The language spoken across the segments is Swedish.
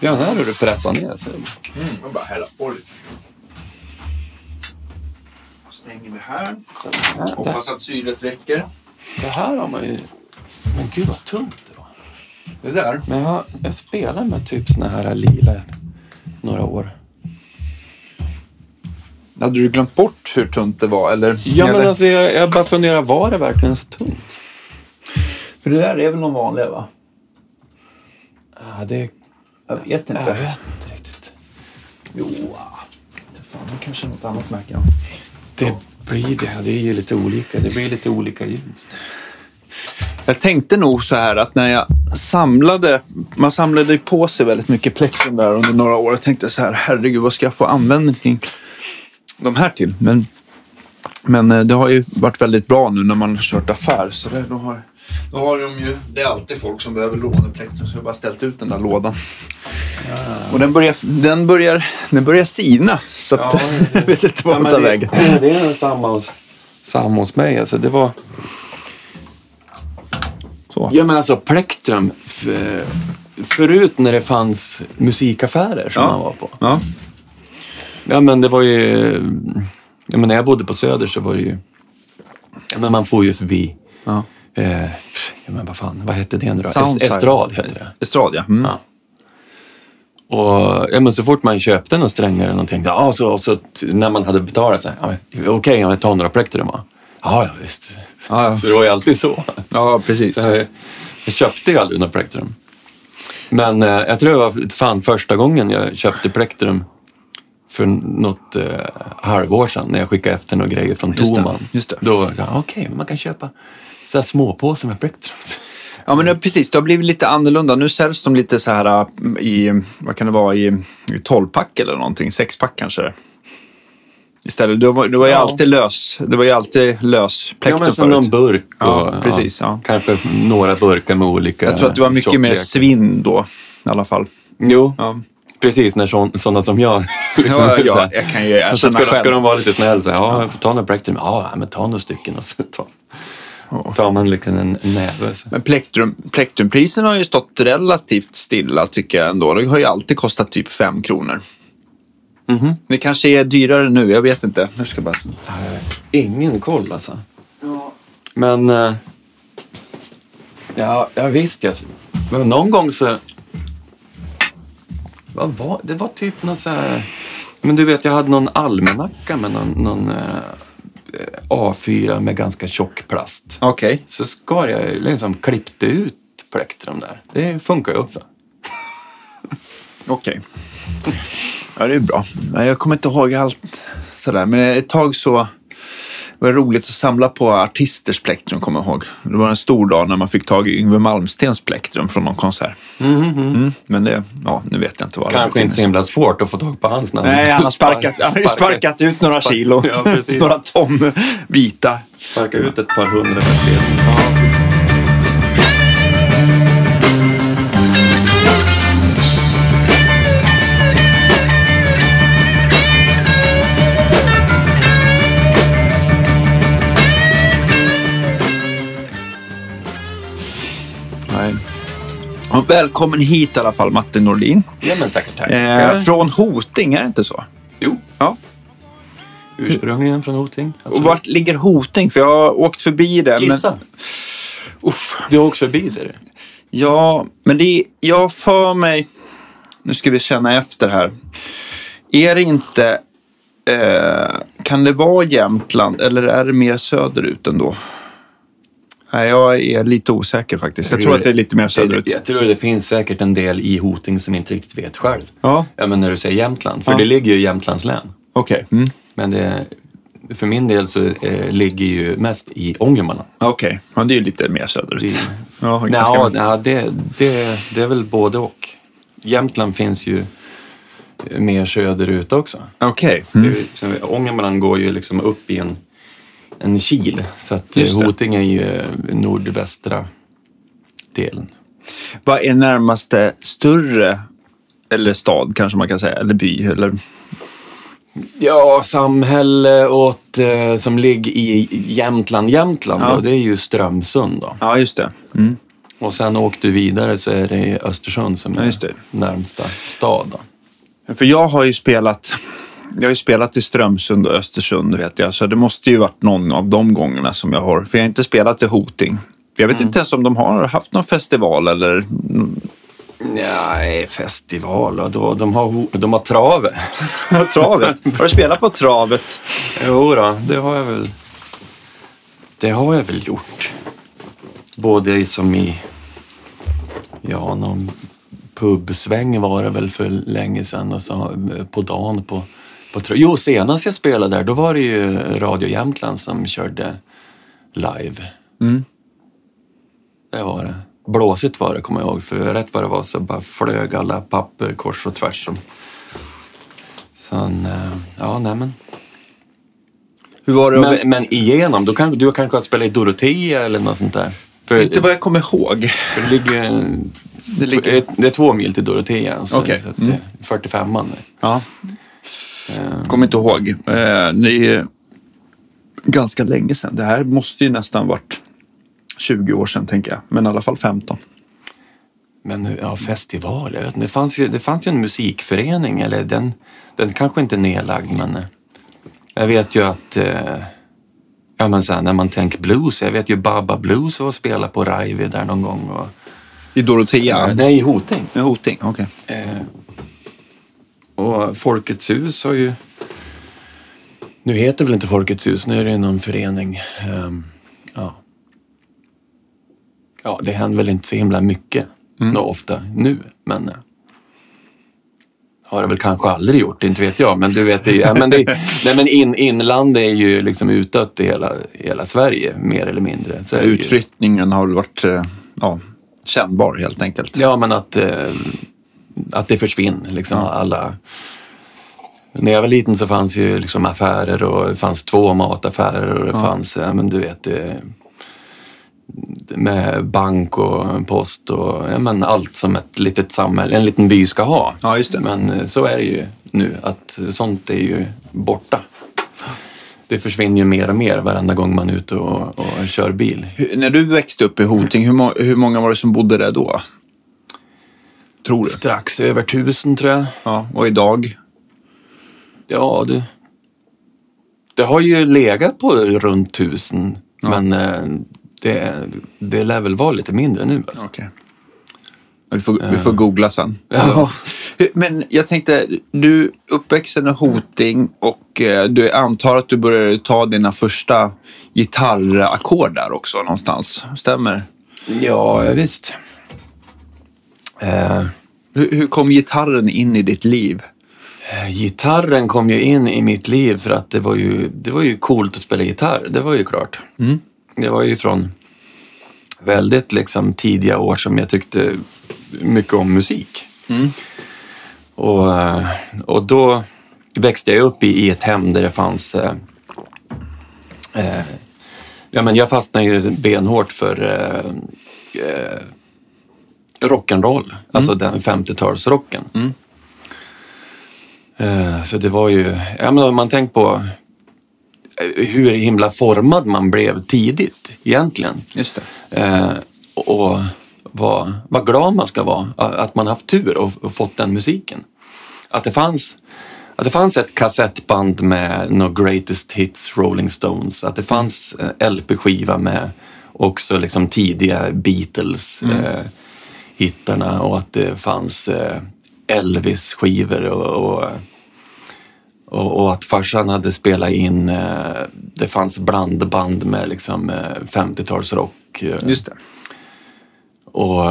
Ja, här har du pressat ner. Så. Mm, och bara hälla på lite. Stänger vi här. Här, det, Hoppas att syret räcker. det här har man ju... Men gud vad tunt det var. Det där. Men jag, jag spelar med typ såna här lila några år. Hade du glömt bort hur tunt det var? Eller? Ja, men alltså jag, jag bara funderar, var det verkligen så tunt? För det där är väl någon vanlig va? Ja, det... Jag vet inte. Jag vet inte riktigt. Jo, ah. fan, det kanske är något annat märke. Det blir det. Det är ju lite olika. Det blir lite olika ljud. Jag tänkte nog så här att när jag samlade, man samlade på sig väldigt mycket plektrum där under några år. Jag tänkte så här, herregud vad ska jag få användning till de här till? Men, men eh, det har ju varit väldigt bra nu när man har kört affär. Så det, då, har, då har de ju, det är alltid folk som behöver låneplektrum så jag har bara ställt ut den där lådan. Och den börjar, den börjar, den börjar sina. Så att, Ja, jag vet inte vad den tar vägen. det, är samma samma hos mig. Alltså, det var... Så. Ja, men alltså plektrum. Förut när det fanns musikaffärer som Ja. man var på. Ja. Ja, men det var ju... Ja, men när jag bodde på Söder så var det ju... Ja, men man får ju förbi... Ja. Eh, ja, men vad fan, vad hette det nu då? Estrad heter det. Estrad, ja. Mm. Ja. Och ja, men så fort man köpte någon strängar eller någonting, ja, så, och så, när man hade betalat så här, okej, jag tar några plektrum va? Ja, ja visst. Ja, ja. Så det var ju alltid så. ja, precis. Så jag, jag köpte ju aldrig några plektrum. Men eh, jag tror det var fan första gången jag köpte plektrum för något eh, halvår sedan när jag skickade efter några grejer från Just det, Toman. just det. Då, ja, okej, man kan köpa så här småpåsar med plektrum. Ja, men precis. Det har blivit lite annorlunda. Nu säljs de lite så här äh, i, vad kan det vara, i, i 12-pack eller någonting. 6-pack kanske. Istället, det var, det var ju Ja. alltid lös. Det var ju alltid lös Ja, plektrum men som någon burk. Och, Ja, precis, ja. Kanske några burkar med olika Jag tror att det var mycket mer tjocklek. svinn då i alla fall. Jo, Ja. precis. När sådana som jag... liksom, Ja, ja, här- jag kan ju erkänna ska, ska själv. de vara lite snäll. Så här, ja, jag får ta några plektrum. Ja, men ta några stycken. Och så tar, tar man liksom en näve. Så. Men plektrum, plektrumpriserna har ju stått relativt stilla tycker jag ändå. Det har ju alltid kostat typ 5 kronor. Mhm. Det kanske är dyrare nu, jag vet inte. Jag ska bara... Ingen koll alltså. Men... eh, Ja, ja visst. Jag, men någon gång så... Vad var det? var typ någon så här... Men du vet, jag hade någon almanacka med någon, någon eh, A4 med ganska tjock plast. Okej. Så skar jag liksom klippte ut plektrum där. Det funkar ju också. Okej. Ja, det är bra. Jag kommer inte ihåg allt sådär, men ett tag så var roligt att samla på artisters plektrum, kommer jag ihåg. Det var en stor dag när man fick tag i Yngwie Malmstens plektrum från någon konsert. Mm, men det, ja, nu vet jag inte vad det Kanske inte så himla svårt att få tag på hans namn. Nej, han har sparkat, han har sparkat ut några Spark- kilo, Ja, några ton vita. Sparka ut ett par hundra paket. Och välkommen hit i alla fall, Martin Nordin. Ja, men tackar, tackar. Eh, från Hoting, är det inte så? Jo, Ja. ursprungligen från Hoting. Och vart ligger Hoting? För jag har åkt förbi det. Gissa. Men, uff, Du har åkt förbi, ser du. ja, men det är, jag för mig... Nu ska vi känna efter här. Är det inte... Eh, kan det vara Jämtland eller är det mer söderut ändå? Nej, jag är lite osäker faktiskt. Jag tror att det är lite mer söderut. Jag tror det finns säkert en del i Hoting som inte riktigt vet själv. Ja, Ja, men när du säger Jämtland, för Ja. det ligger ju i Jämtlands län. okej. Mm. Men det, för min del så eh, ligger ju mest i Ångermanland. Okej, ja, det är ju lite mer söderut. Det- Ja, Nej, ja, ja, det, det, det är väl både och. Jämtland finns ju mer söderut också. Okej. Är Mm. Ångermanland går ju liksom upp i en, en kil. Så att. Hoting är ju eh, nordvästra delen. Vad är närmaste större, eller stad kanske man kan säga, eller by? Eller... Ja, samhälle åt, eh, som ligger i Jämtland, Jämtland Ja. då, det är ju Strömsund då. Ja, just det. Mm. Och sen åkte du vidare så är det Östersund som Ja, är det. närmsta stad. Då. För jag har ju spelat, jag har ju spelat i Strömsund och Östersund vet jag, så det måste ju varit någon av de gångerna som jag har. För jag har inte spelat i Hoting. Jag vet inte ens om de har haft någon festival eller... Nej, festival och då, de, har, de har trave. travet. Har du spelat på travet? Jo då, det har jag väl. Det har jag väl gjort. Både som i, ja, någon pubsväng var det väl för länge sedan och så på dagen på, på Jo, senast jag spelade där, då var det ju Radio Jämtland som körde live. Mm. Det var det. Blåsigt var det, kommer jag ihåg. För rätt vad det var så bara flög alla papper kors och tvärs. Som. Sen, eh, ja, nej men. Hur var det? att- Men, men igenom, då kan, du kanske har spelat i Dorotea eller något sånt där? För Inte vad jag kommer ihåg. det, ligger, Det ligger- det är två mil till Dorotea. Så, Okej. så att det är 45 man. Ja. Eh, Kommer inte ihåg. Eh, Det är ganska länge sedan. Det här måste ju nästan varit 20 år sedan, tänker jag. Men i alla fall 15. Men ja, festival, jag vet inte. Det fanns ju, det fanns ju en musikförening, eller den, den kanske inte är nedlagd, men eh, jag vet ju att eh, ja, men sen, när man tänker blues, jag vet ju Baba Blues var och spelade på Raivi där någon gång. Och, I Dorotea? Nej, i Hoting. I Hoting, okej. Eh, och Folkets hus har ju... Nu heter det väl inte Folkets hus, nu är det någon förening. Ehm, ja. ja, det händer väl inte så himla mycket mm. ofta nu, men eh, har det väl kanske aldrig gjort, inte vet jag. Men du vet, det, ja, men det, nej, men in, inland är ju liksom utdött i hela, hela Sverige, mer eller mindre. Så. Utflyttningen har väl varit eh, ja, kännbar helt enkelt. Ja, men att, eh, att det försvinner. Liksom, alla... När jag var liten så fanns ju liksom affärer och det fanns två mataffärer och det fanns, ja, men du vet, eh, med bank och post och ja, men allt som ett litet samhälle, en liten by ska ha. Ja, just det. Men eh, så är det ju nu, att sånt är ju borta. Det försvinner ju mer och mer varenda gång man är ute och, och kör bil. Hur, när du växte upp i Hoting, hur, hur många var det som bodde där då? Tror du? Strax över tusen tror jag. Ja, och idag? Ja, du. Det har ju legat på runt tusen, men eh, det, det lär väl vara lite mindre nu. Alltså. Okej. Vi, får, vi får googla sen. Ja. Men jag tänkte, du uppväxten i Hoting och eh, du antar att du började ta dina första gitarrackord där också någonstans. Stämmer? Ja, visst. Eh, Hur, hur kom gitarren in i ditt liv? gitarren kom ju in i mitt liv för att det var ju, det var ju coolt att spela gitarr. Det var ju klart. Det var ju från väldigt liksom, tidiga år som jag tyckte mycket om musik. Och, eh, och då växte jag upp i, i ett hem där det fanns... Eh, eh, ja, men jag fastnade ju benhårt för eh, rock'n'roll, alltså den 50-talsrocken. Eh, Så det var ju, ja men om man tänker på eh, hur himla formad man blev tidigt egentligen. Just det. Eh, och vad, vad glad man ska vara att man haft tur och, och fått den musiken. Att det fanns att det fanns ett kassettband med no greatest hits Rolling Stones. Att det fanns LP-skiva med också liksom tidiga Beatles eh, hittarna och att det fanns eh, Elvis-skivor och, och, och, och att farsan hade spelat in, eh, det fanns blandband med liksom eh, 50-talsrock. Eh, Just det. och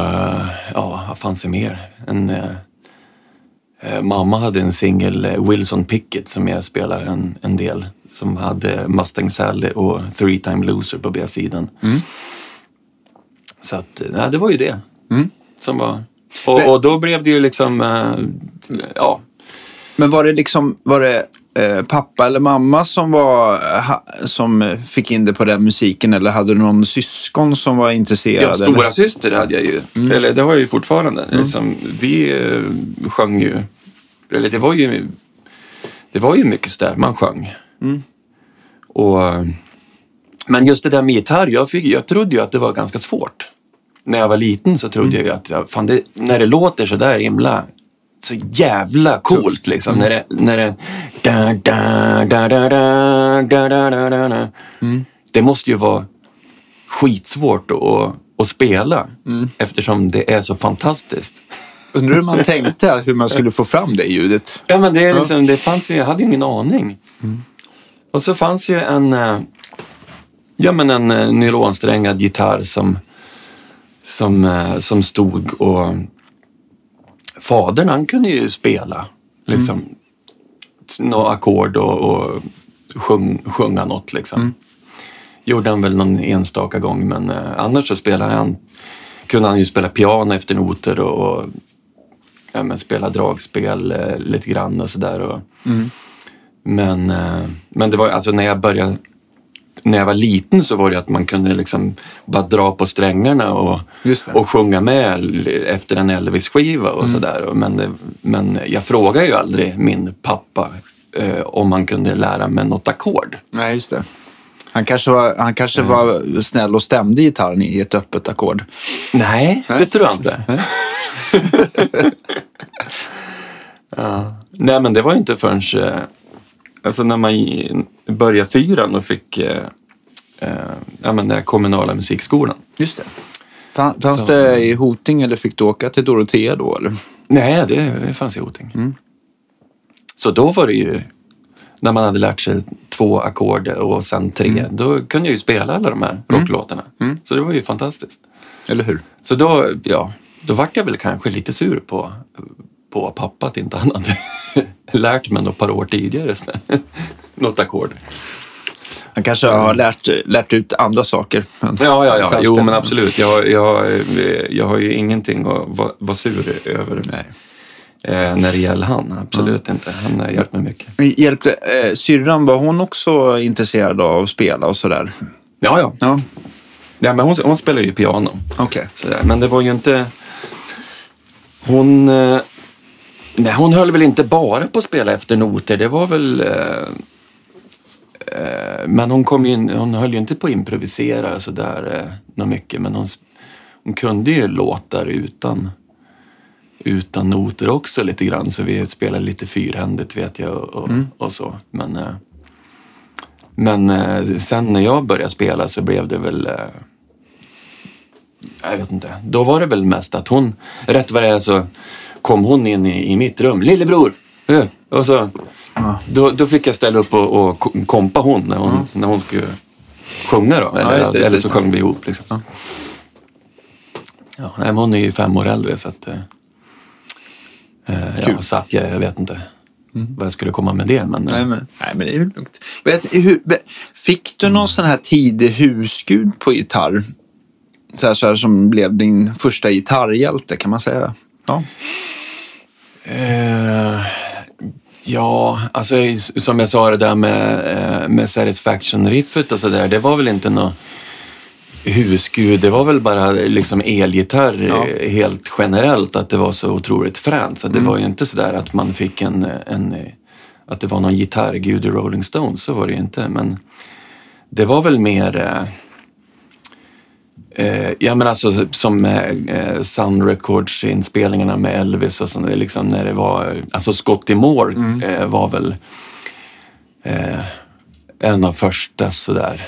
ja, vad fanns det mer? En, mamma hade en singel, Wilson Pickett, som jag spelade en, en del. Som hade Mustang Sally och Three Time Loser på B-sidan. Så att, nej, det var ju det. Som var... Och, Men- och då blev det ju liksom, eh, ja, Men var det liksom, var det eh, pappa eller mamma som, var, ha, som fick in det på den musiken eller hade du någon syskon som var intresserad? Ja, stora eller? syster hade jag ju. Eller det har jag ju fortfarande. Liksom, vi eh, sjöng ju, eller det var ju, det var ju mycket sådär, man sjöng. Och, eh, men just det där med gitarr, jag, fick, jag trodde ju att det var ganska svårt. När jag var liten så trodde jag ju att fan det, när det låter så där himla så jävla coolt liksom. När det, när det, da, da, da, da, da, da, da, da, da, da. Det måste ju vara skitsvårt att, att spela eftersom det är så fantastiskt. Undrar hur man tänkte hur man skulle få fram det ljudet. Ja, men det, är liksom, det fanns ju, jag hade ju ingen aning. Och så fanns ju en, eh, ja, men en eh, nylonsträngad gitarr som, som, eh, som stod och... Fadern han kunde ju spela liksom, några ackord och, och sjung, sjunga något. Liksom. Gjorde han väl någon enstaka gång, men eh, annars så spelade han, kunde han ju spela piano efter noter och, och ja, men spela dragspel eh, lite grann och sådär. Och, Men, eh, men det var alltså när jag började när jag var liten så var det att man kunde liksom bara dra på strängarna och, och sjunga med efter en Elvis-skiva och sådär. Men, det- men jag frågade ju aldrig min pappa eh, om han kunde lära mig något ackord. Nej, just det. Han kanske, var, han kanske var snäll och stämde gitarren i ett öppet ackord. Nej, det tror jag inte. ja. Nej, men det var ju inte förrän eh, alltså när man började fyran och fick eh, eh, ja, men den kommunala musikskolan. Just det. Fan- Fanns Så- det i Hoting eller fick du åka till Dorotea då? Eller? Nej, det fanns i Hoting. Så då var det ju, när man hade lärt sig två ackord och sen tre, då kunde jag ju spela alla de här rocklåtarna. Så det var ju fantastiskt. eller hur? Så då, ja, då vart jag väl kanske lite sur på, på pappa att inte han hade lärt mig något par år tidigare. Något ackord. Han kanske har lärt, lärt ut andra saker. Men Ja, ja, ja. Jo, men absolut. Jag, jag, jag har ju ingenting att vara, vara sur över Nej. eh, när det gäller han. Absolut inte. Han har hjälpt mig mycket. Hjälpte, eh, syrran, var hon också intresserad av att spela och sådär? Ja, ja. Ja, ja men hon, hon spelar ju piano. Sådär. Men det var ju inte... Hon... eh, Nej, hon höll väl inte bara på att spela efter noter. Det var väl... eh, eh, Men hon, kom ju in, hon höll ju inte på att improvisera sådär eh, mycket. Men hon, hon kunde ju låtar utan, utan noter också lite grann. Så vi spelade lite fyrhändigt vet jag och, och, och så. Men, eh, men eh, sen när jag började spela så blev det väl... eh, jag vet inte. Då var det väl mest att hon, rätt vad det är så kom hon in i, i mitt rum. Lillebror! Eh, Och så, då, då fick jag ställa upp och, och ko- kompa hon när hon, när hon skulle sjunga då. Eller, just det, just eller så sjöng vi ihop. Liksom. Ja. men hon är ju fem år äldre så att... eh, eh, Kul. ja, så att jag, jag vet inte vad jag skulle komma med det. Men, eh, Nej men, nej, men det är väl lugnt. Vet, hur, fick du någon sån här tidig husgud på gitarr? Så här, så här, som blev din första gitarrhjälte, kan man säga? Ja. Eh, ja, alltså som jag sa det där med, eh, med Satisfaction-riffet och sådär. Det var väl inte något husgud. Det var väl bara liksom elgitarr Ja. eh, helt generellt. Att det var så otroligt fränt. Så det var ju inte sådär att man fick en, en eh, att det var någon gitarrgud i Rolling Stones. Så var det ju inte. Men det var väl mer eh, Eh, ja men alltså som med eh, Sun Records inspelningarna med Elvis och sånt, liksom när det var, alltså Scotty Moore eh, var väl eh, en av första sådär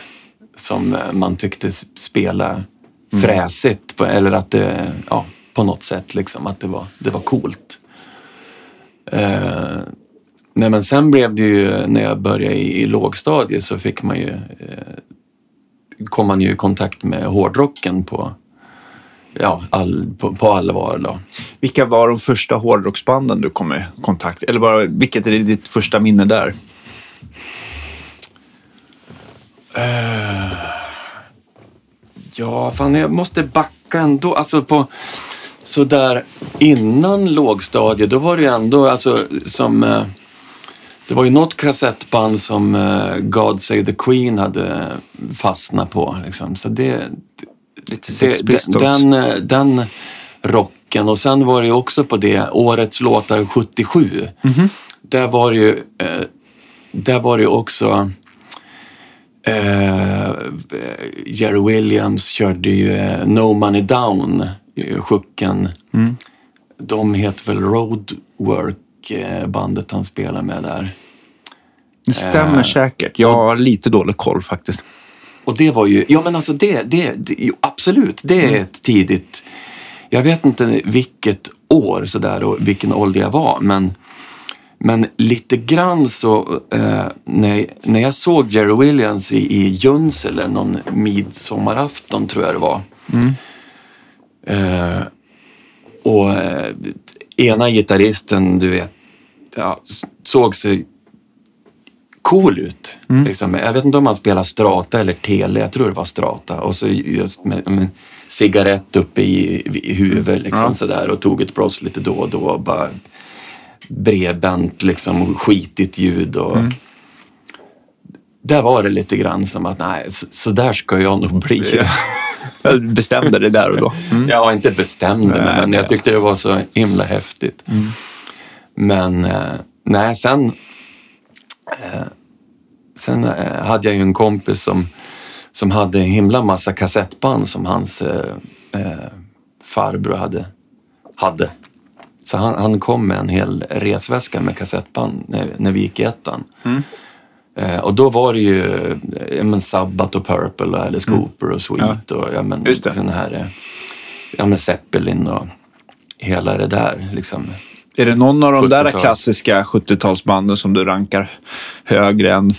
som eh, man tyckte spela fräsigt på, eller att det, ja på något sätt liksom att det var, det var coolt. Eh, nej men sen blev det ju, när jag började i, i lågstadiet så fick man ju eh, kom man ju i kontakt med hårdrocken på, ja, all, på, på allvar. Då. Vilka var de första hårdrocksbanden du kom i kontakt Eller bara, vilket är ditt första minne där? Ja, fan jag måste backa ändå. Alltså på sådär innan lågstadiet, då var det ju ändå alltså som... Det var ju något kassettband som eh, God Save the Queen hade fastnat på. Liksom. Så det, Lite Sex det, Pistols. den, eh, den rocken och sen var det ju också på det, årets låtar 77. Där var det ju, eh, där var det ju också Eh, Jerry Williams körde ju No Money Down, Sjucken. De heter väl Roadwork, bandet han spelar med där. Det stämmer Eh, säkert. Jag har lite dålig koll faktiskt. Och det var ju, ja men alltså det, det, det jo, absolut, det är ett tidigt, jag vet inte vilket år sådär och vilken ålder jag var, men, men lite grann så, eh, när, när jag såg Jerry Williams i, i Junsele någon midsommarafton tror jag det var. Eh, och eh, ena gitarristen, du vet, ja, såg sig cool ut. Liksom. Jag vet inte om han spelar strata eller tele, jag tror det var strata. Och så just med, med cigarett uppe i, i huvudet liksom, Ja. sådär, och tog ett bloss lite då och då. Och bara bredbent, liksom, skitigt ljud. Och, Där var det lite grann som att nej, så, så där ska jag nog bli. Jag bestämde det där och då. Jag har inte bestämt mig, men jag tyckte det var så himla häftigt. Men eh, nej, sen, eh, sen eh, hade jag ju en kompis som, som hade en himla massa kassettband som hans eh, eh, farbror hade. hade. Så han, han kom med en hel resväska med kassettband när, när vi gick i ettan. Eh, och då var det ju eh, ja, men Sabbath och Purple och Alice Cooper och Sweet och ja, men, sån här, eh, ja, men Zeppelin och hela det där. Liksom. Är det någon av de där 70-tal. klassiska 70-talsbanden som du rankar högre än,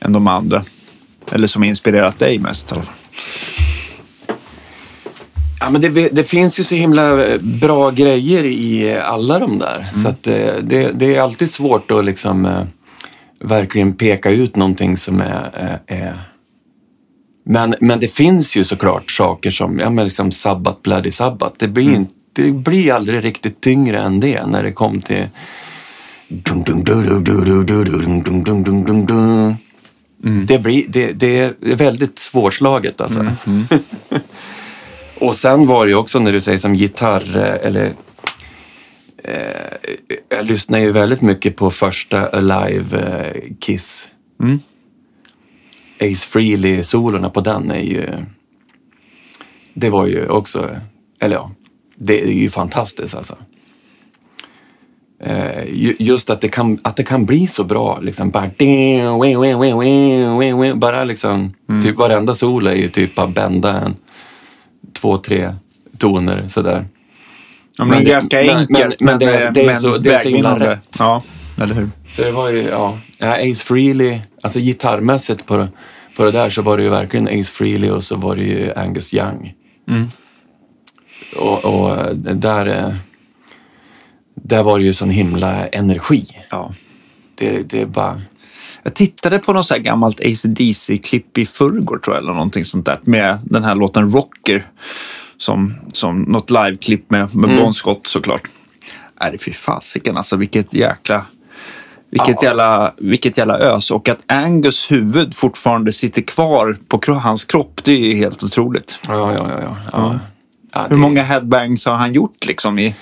än de andra? Eller som inspirerat dig mest i alla fall? Ja, men det, det finns ju så himla bra grejer i alla de där. Så att, eh, det, det är alltid svårt att liksom, eh, verkligen peka ut någonting som är... eh, är men, men det finns ju såklart saker som ja, men liksom Sabbat, Bloody Sabbat. Det blir, inte, det blir aldrig riktigt tyngre än det när det kom till... Dum. Det, blir, det, det är väldigt svårslaget alltså. Och sen var det ju också när du säger som gitarr eh, eller eh, jag lyssnar ju väldigt mycket på första Alive eh, Kiss. Ace Frehley-solorna på den är ju... Det var ju också... Eller ja, det är ju fantastiskt alltså. Eh, ju- just att det, kan, att det kan bli så bra. Liksom bara, bara liksom, typ varenda solo är ju typ bara bända en två, tre toner sådär. Ja, Men men det- ganska men- enkelt, men- men det- det är men så- det är så himla rätt. Ja, eller hur? Så det var ju, ja, Ace Frehley, alltså gitarrmässigt på, på det där så var det ju verkligen Ace Frehley och så var det ju Angus Young. Och, och där, eh, där var det ju sån himla energi. Ja. Det, det är bara... Jag tittade på något så här gammalt AC/DC-klipp i förrgår tror jag, eller någonting sånt där. Med den här låten Rocker. Som, som något live-klipp med, med Bon Scott såklart. Nej, det är fy fasiken alltså. Vilket jäkla... Vilket, Ja. jävla, vilket jävla ös. Och att Angus huvud fortfarande sitter kvar på hans kropp, det är ju helt otroligt. Ja, ja, ja. ja, ja. Ja Hur många headbangs har han gjort liksom i,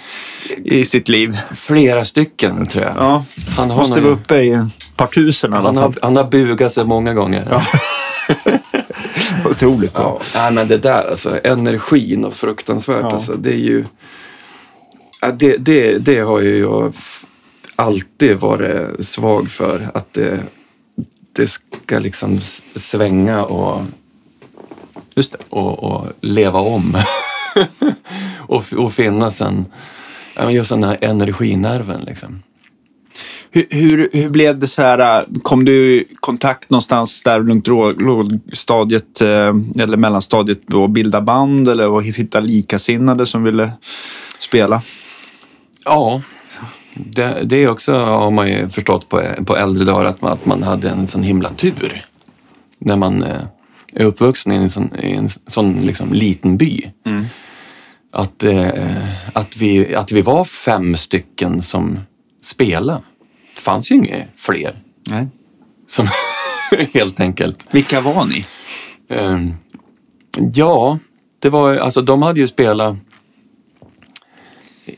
i sitt liv? Flera stycken tror jag. Ja, Han har måste vara uppe i ett par tusen i alla Han fall. har, han har bugat sig många gånger. Ja. Otroligt bra. Nej, men det där alltså, energin och fruktansvärt Ja. alltså. Det är ju... Ja, det, det, det har ju jag alltid varit svag för. Att det, det ska liksom svänga och, Just det. och, och leva om. och, och finnas en... Ja, men just den här energinerven liksom. Hur, hur, hur blev det så här? äh, Kom du i kontakt någonstans där runt lågstadiet eh, eller mellanstadiet och bilda band eller och hitta likasinnade som ville spela? Ja, det, det är också har man ju förstått på, på äldre dagar att man, att man hade en sån himla tur när man eh, är uppvuxen i en sån, i en sån liksom liten by. Att, eh, att, vi, att vi var fem stycken som spelade. Det fanns ju inga fler. Nej. Som, helt enkelt. Vilka var ni? Ehm, ja, det var alltså de hade ju spelat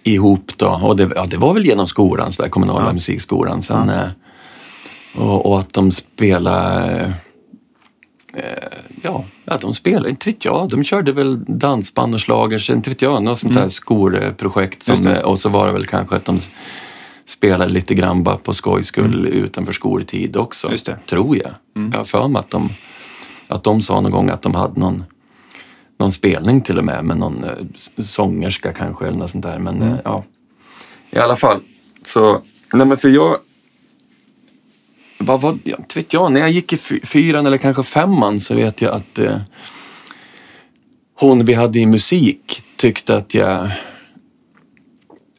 ihop då och det, ja, det var väl genom skolan, så där, kommunala musikskolan. Sen, eh, och, och att de spelade ja, ja, de spelade, inte vet jag, de körde väl dansband och schlagers, inte vet jag, något sånt där skolprojekt. Som, det. och så var det väl kanske att de spelade lite grann bara på skojs skull utanför skoltid också. Tror jag. Jag har för mig att de, att de sa någon gång att de hade någon, någon spelning till och med med någon eh, sångerska kanske eller något sånt där. Men eh, ja, i alla fall. Så, nej men för jag, vad var ja, vet jag, när jag gick i fy- fyran eller kanske femman så vet jag att eh, hon vi hade i musik tyckte att jag,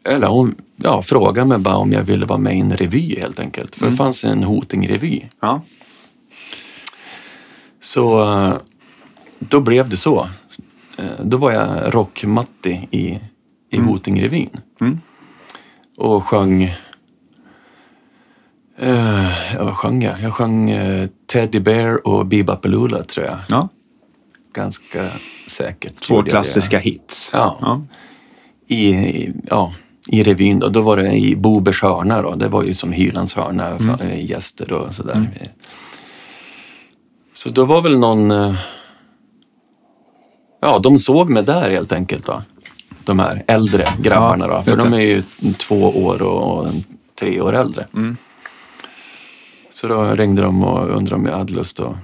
eller hon ja, frågade mig bara om jag ville vara med i en revy helt enkelt. För det fanns en Hoting-revy. Ja. Så eh, då blev det så. Eh, Då var jag rockmatti i, i Hoting-revyn. Mm. Och sjöng... Eh, ja, vad sjöng jag? Jag sjöng eh, Teddy Bear och Bebopaloola tror jag. ja. Ganska säkert. Två jag klassiska hits. Ja. Ja. I, i, ja, i revyn. Då, då var det i Bobers hörna. Då. Det var ju som Hylands hörna, Mm. fa- gäster och sådär. Så då var väl någon... eh, Ja, de såg mig där helt enkelt. Då. De här äldre grabbarna. Ja, då. För de är ju två år och tre år äldre. Mm. Så då ringde de och undrade om jag hade lust att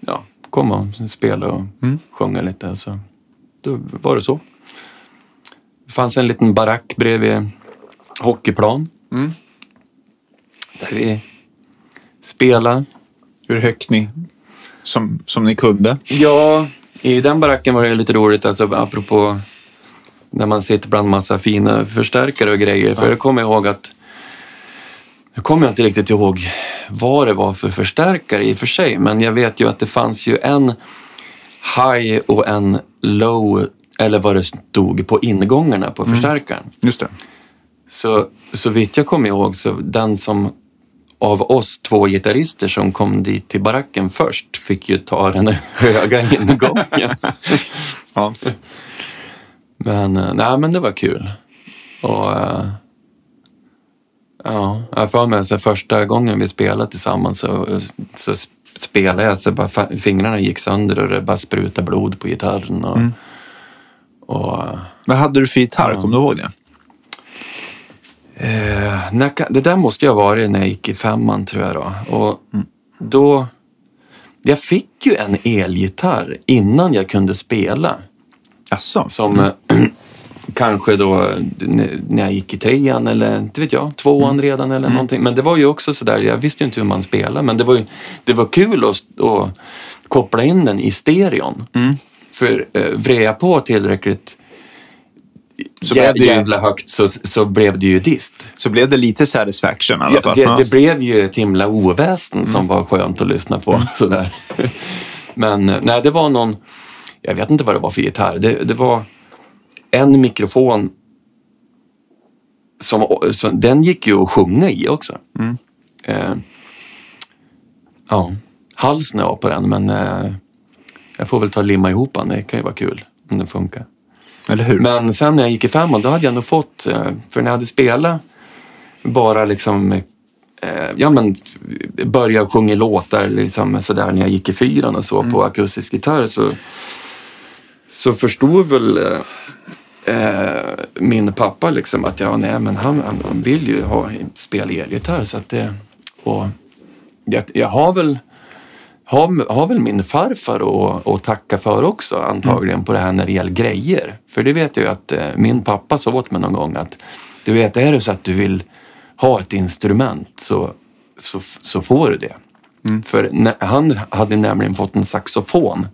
ja, komma och spela och Mm. sjunga lite. Så då var det så. Det fanns en liten barack bredvid hockeyplan. Mm. Där vi spelade. Hur högt ni, som, som ni kunde. Ja, i den baracken var det lite roligt, alltså apropå när man sitter bland massa fina förstärkare och grejer. För jag kommer ihåg att, jag kommer inte riktigt ihåg vad det var för förstärkare i och för sig, men jag vet ju att det fanns ju en high och en low, eller vad det stod på ingångarna på förstärkaren. Just det. Så, så vitt jag kommer ihåg så den som av oss två gitarrister som kom dit till baracken först fick ju ta den höga ingången. Ja. Men, eh, nej, men det var kul. Och, eh, ja, jag för mig så första gången vi spelade tillsammans så, så spelade jag så bara fingrarna gick sönder och det bara sprutade blod på gitarren. Och, och, eh, Vad hade du för gitarr? Ja. Kommer du ihåg det? Eh, när, det där måste jag ha varit när jag gick i femman tror jag då. Och då... Jag fick ju en elgitarr innan jag kunde spela. Jaså? Som eh, kanske då n- när jag gick i trean eller inte vet jag, tvåan redan eller någonting. Men det var ju också sådär, jag visste ju inte hur man spelar. Men det var ju det var kul att, att koppla in den i stereon. För eh, vred jag på tillräckligt Så jä- blev det ju- jävla högt så, så blev det ju dist. Så blev det lite satisfaction i alla fall. det, Ja. det blev ju ett himla oväsen som var skönt att lyssna på. Sådär. Men eh, nej, det var någon, jag vet inte vad det var för gitarr. Det, det var en mikrofon som, som, den gick ju att sjunga i också. Eh, ja, halsen är av på den, men eh, jag får väl ta och limma ihop den. Det kan ju vara kul om den funkar. Eller hur? Men sen när jag gick i femman, då hade jag nog fått, eh, för när jag hade spelat bara liksom, eh, ja men börja sjunga låtar liksom sådär när jag gick i fyran och så på akustisk gitarr så, så förstod väl eh, eh, min pappa liksom att ja, nej, men han, han vill ju ha spela elgitarr så att det, och jag, jag har väl har, har väl min farfar att, att tacka för också antagligen på det här när det gäller grejer. För det vet jag ju att eh, min pappa sa åt mig någon gång att du vet, är det så att du vill ha ett instrument så, så, så får du det. För när, han hade nämligen fått en saxofon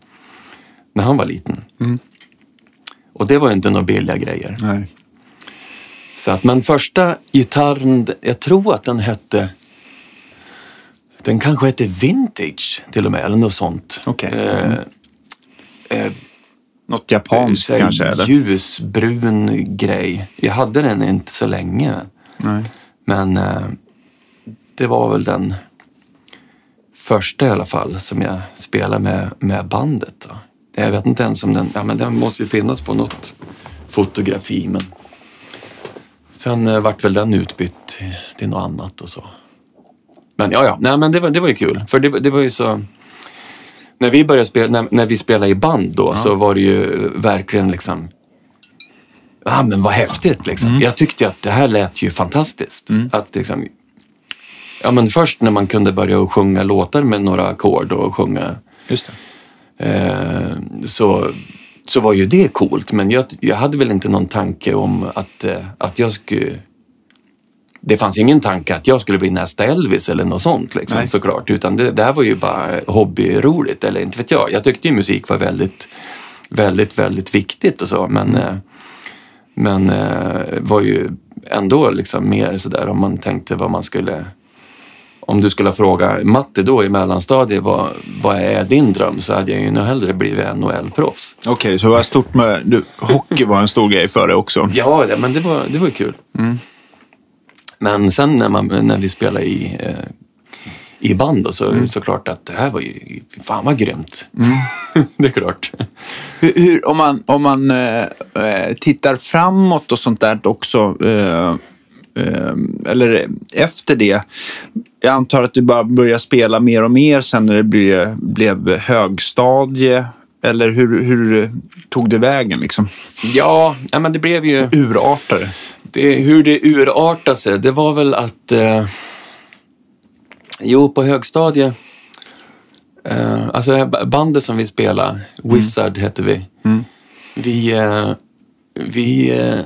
när han var liten. Och det var ju inte några billiga grejer. Nej. Så att, men första gitarren, jag tror att den hette den kanske hette Vintage till och med, eller något sånt. Okej. Eh, eh, Något japanskt säg kanske? Eller? Ljusbrun grej. Jag hade den inte så länge. Nej. Men eh, det var väl den första i alla fall som jag spelade med, med bandet. Då. Jag vet inte ens om den, ja men den måste ju finnas på något fotografi men sen eh, vart väl den utbytt till, något annat och så. Men ja, ja, nej men det var, det var ju kul för det, det var ju så när vi började spela, när, när vi spelade i band då, så var det ju verkligen liksom Ja, men vad häftigt liksom. Mm. Jag tyckte att det här lät ju fantastiskt. Att liksom, ja, men först när man kunde börja sjunga låtar med några ackord och sjunga Just det. Eh, så, så var ju det coolt. Men jag, jag hade väl inte någon tanke om att, eh, att jag skulle... Det fanns ingen tanke att jag skulle bli nästa Elvis eller något sånt liksom, Nej. såklart. Utan det, det här var ju bara hobbyroligt, eller inte vet jag. Jag tyckte ju musik var väldigt, väldigt, väldigt viktigt och så. Men, eh, men var ju ändå liksom mer sådär om man tänkte vad man skulle... Om du skulle fråga Matte då i mellanstadiet, vad, vad är din dröm? Så hade jag ju nog hellre blivit NHL-proffs. Okej, så det var stort med... Du, hockey var en stor grej för dig också. Ja, det, men det var, det var kul. Men sen när, man, när vi spelade i, eh, i band då, så såklart att det här var ju, fan vad grymt. det är klart. Hur, hur, om man, om man eh, eh, tittar framåt och sånt där också, eh, eller efter det. Jag antar att du bara börjar spela mer och mer sen när det blev, blev högstadie. Eller hur, hur tog det vägen liksom? Ja, men det blev ju... Urartade? Det, hur det urartade sig, det var väl att... Eh, jo, på högstadiet... Eh, alltså det här bandet som vi spelade, Wizard hette vi. Vi... Eh, vi eh,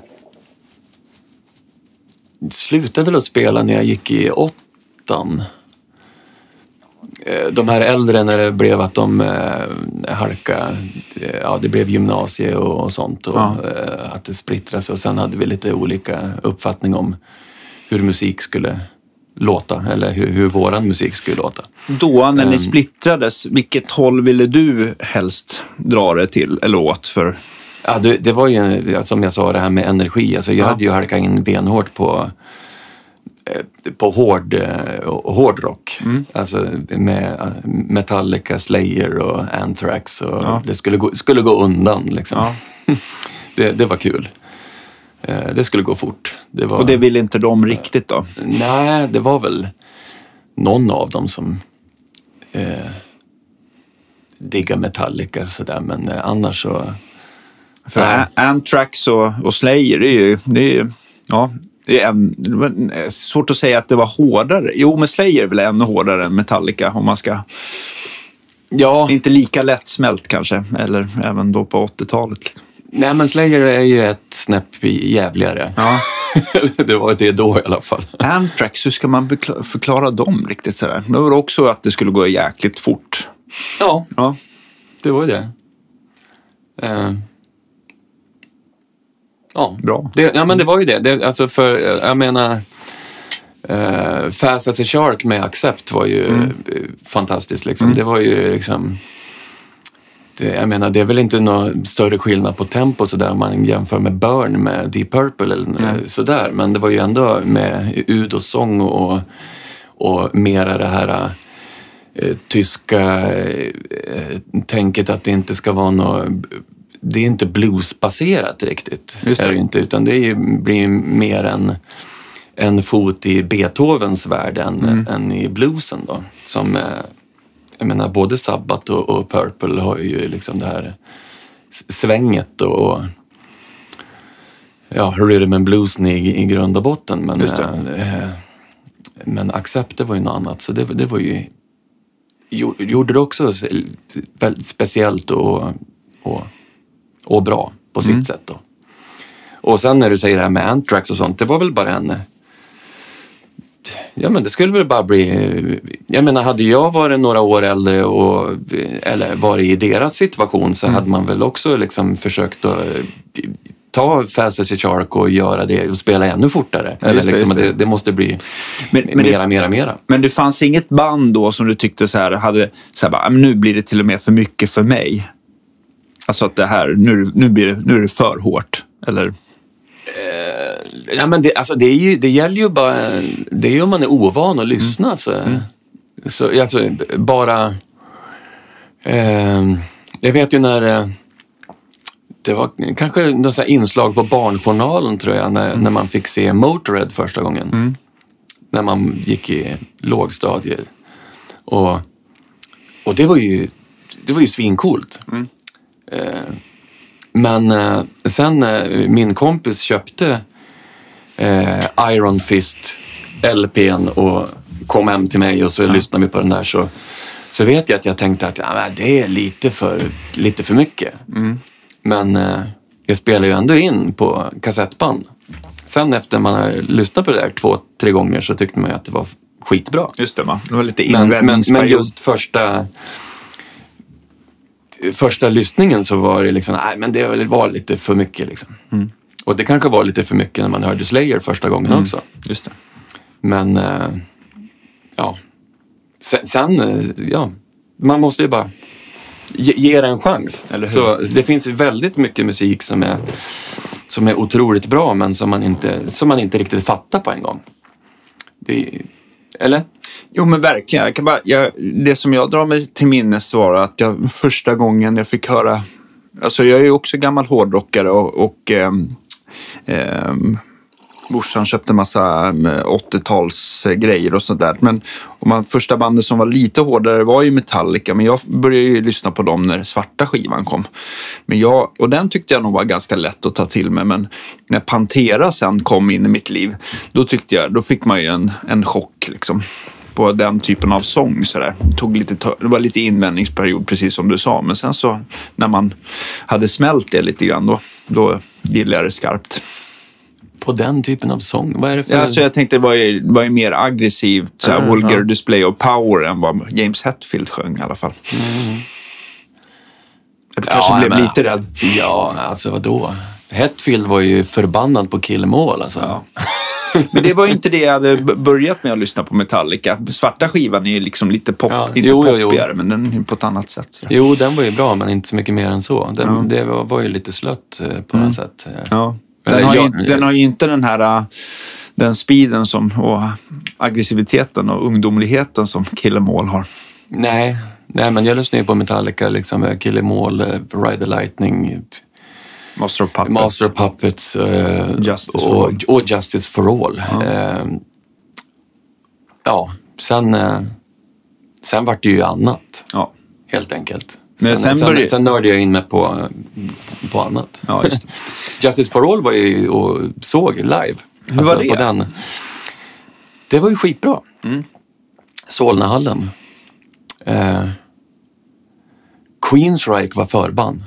slutade väl att spela när jag gick i åttan. Eh, De här äldre när det blev att de eh, halka, eh, ja det blev gymnasie och, sånt och Ja. att det splittrades och sen hade vi lite olika uppfattning om hur musik skulle låta eller hur, hur våran musik skulle låta. Då, när ni Ehm. splittrades, vilket håll ville du helst dra det till eller åt? För? Ja, det, det var ju som jag sa det här med energi. Alltså, jag Ja. hade ju halkat in benhårt på, eh, på hård, eh, hårdrock. Alltså med eh, Metallica, Slayer och Anthrax. Och Ja. Det skulle gå, skulle gå undan liksom. Ja. det, det var kul. Det skulle gå fort. Det var, Och det ville inte de riktigt då? Nej, det var väl någon av dem som eh, diggar Metallica sådär. Men annars så... För Nej. Anthrax och, och Slayer, det är ju... Det är, ju- ja, det är en, eh, svårt att säga att det var hårdare. Jo, men Slayer är väl ännu hårdare än Metallica om man ska... Ja, Inte lika lättsmält kanske, eller även då på 80-talet. nej men Slayer är ju ett snäpp jävligare. Ja. det var det då i alla fall. Anthrax, hur ska man förklara dem riktigt sådär? Det var också att det skulle gå jäkligt fort. Ja, Ja, det var ju det. Eh, ja, Bra. Det, ja, men det var ju det. det alltså för, eh, jag menar, uh, Fast as a Shark med Accept var ju Mm. fantastiskt. Liksom. Det var ju liksom... Det, jag menar, det är väl inte någon större skillnad på tempo sådär om man jämför med Burn med Deep Purple eller Nej. sådär. Men det var ju ändå med ud och sång och, och mera det här eh, tyska eh, tänket att det inte ska vara något... Det är inte bluesbaserat riktigt. Just det. Är det inte, utan det är blir ju mer en, en fot i Beethovens värld än, Mm. än i bluesen. Då. Som, eh, jag menar, både Sabbath och, och Purple har ju liksom det här svänget och ja, rhythm and bluesen i, i grund och botten. Men, det. eh, men Accept, det var ju något annat. Så det, det var ju gjo- gjorde det också väldigt speciellt och, och, och bra på sitt Mm. sätt. Då. Och sen när du säger det här med Anthrax och sånt, det var väl bara en... Ja men det skulle väl bara bli... Jag menar hade jag varit några år äldre och eller varit i deras situation Mm. så hade man väl också liksom försökt att ta Fast as a Shark och göra det och spela ännu fortare. Eller Just det, liksom, just det. det, det måste bli Men- men det- mera, mera, mera. Men det fanns inget band då som du tyckte så här, hade, så här bara, "Ah, nu blir det till och med för mycket för mig? Alltså att det här, nu, nu, blir nu är det för hårt. Eller? Ja, men det, alltså, det, är ju, det gäller ju bara... Det är ju om man är ovan att lyssna. Så, så, alltså, bara... Eh, jag vet ju när... Eh, det var kanske något inslag på Barnjournalen tror jag, när, när man fick se Motörhead första gången. När man gick i lågstadiet. Och, och det var ju det var ju svincoolt. Eh, men eh, sen när min kompis köpte eh, Iron Fist LPn och kom hem till mig och så lyssnade vi på den där så, så vet jag att jag tänkte att ja, men det är lite för, lite för mycket. Men eh, jag spelar ju ändå in på kassettband. Sen efter man har lyssnat på det där två, tre gånger så tyckte man ju att det var skitbra. Just det, va? Det var lite Men, men, men invändningsperiod. just första, första lyssningen så var det liksom, nej men det var lite för mycket liksom. Och det kanske var lite för mycket när man hörde Slayer första gången också. Just det. Men, eh, ja. Sen, sen, eh, ja, man måste ju bara ge, ge det en chans. Eller hur? Så det finns väldigt mycket musik som är, som är otroligt bra men som man inte, som man inte riktigt fattar på en gång. Det, eller? Jo, men verkligen. Jag kan bara, jag, det som jag drar mig till minnes var att jag första gången jag fick höra... Alltså jag är ju också gammal hårdrockare och, och eh, eh, morsan köpte massa mm, 80-talsgrejer och sånt där. Men och man, första bandet som var lite hårdare var ju Metallica, men jag började ju lyssna på dem när svarta skivan kom. Men jag, och den tyckte jag nog var ganska lätt att ta till mig, men när Pantera sen kom in i mitt liv, då tyckte jag, då fick man ju en, en chock liksom på den typen av sång. Så där. Tog lite, det var lite invändningsperiod, precis som du sa. Men sen så när man hade smält det lite grann, då, då gillade jag det skarpt. På den typen av sång? Vad är det för... Ja, alltså jag tänkte det var ju, var ju mer aggressivt, så här, Mm, vulgar ja. display of power än vad James Hetfield sjöng i alla fall. Jag kanske Ja, blev men- lite rädd. Ja, alltså vadå? Hetfield var ju förbannad på Kill 'Em All alltså. Men det var ju inte det jag hade börjat med att lyssna på Metallica. Svarta skivan är ju liksom lite pop, Ja, inte jo, jo, jo. poppigare, men den är på ett annat sätt. Så. Jo, den var ju bra, men inte så mycket mer än så. Den, Det var, var ju lite slött eh, på något sätt. eh. Ja. Den, har ju, den har ju inte den här äh, den speeden som, och aggressiviteten och ungdomligheten som Kill All har. Nej, nej, men jag lyssnar ju på Metallica, liksom, eh, Kill 'Em All, eh, Ride the Lightning, Master of Puppets. Master of Puppets eh, Justice och, All. och Justice for All. Ja, eh, ja sen, eh, sen vart det ju annat, Ja. helt enkelt. Men sen, sen började- sen nördade jag in mig på, på annat. Ja, just. Justice for All var jag ju och såg live. Hur var det? Den. Det var ju skitbra. Mm. Solnahallen. Eh, Queensryche var förband.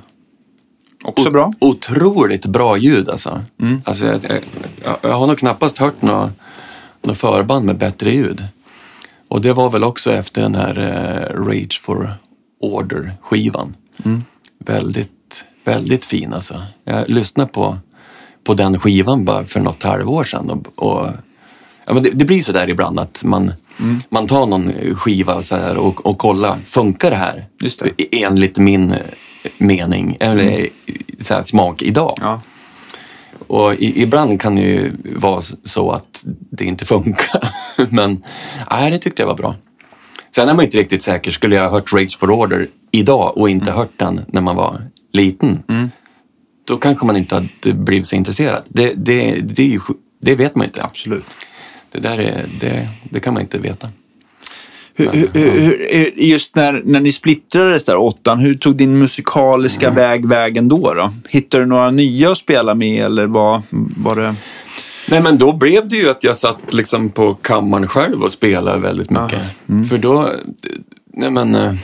Också bra. Otroligt bra ljud alltså. Mm. alltså jag, jag, jag har nog knappast hört något nå förband med bättre ljud. Och det var väl också efter den här eh, Rage for Order-skivan. Mm. Väldigt, väldigt fin alltså. Jag lyssnade på, på den skivan bara för något halvår sedan. Och, och, ja, men det, det blir så där ibland att man, Mm. man tar någon skiva så här och, och kollar, funkar det här? Just det. Enligt min eh, mening, eller så här, smak idag. Ja. Och i, ibland kan det ju vara så att det inte funkar. Men nej, det tyckte jag var bra. Sen är man inte riktigt säker. Skulle jag ha hört Rage for Order idag och inte hört den när man var liten, då kanske man inte hade blivit så intresserad. Det, det, det, ju, det vet man inte. Absolut. Det där är, det, det kan man inte veta. Hur, hur, hur, just när, när ni splittrades där, åttan, hur tog din musikaliska Mm. väg vägen då, då? Hittade du några nya att spela med eller var, var det... Nej, men då blev det ju att jag satt liksom på kammaren själv och spelade väldigt mycket. För då, nej men, eh,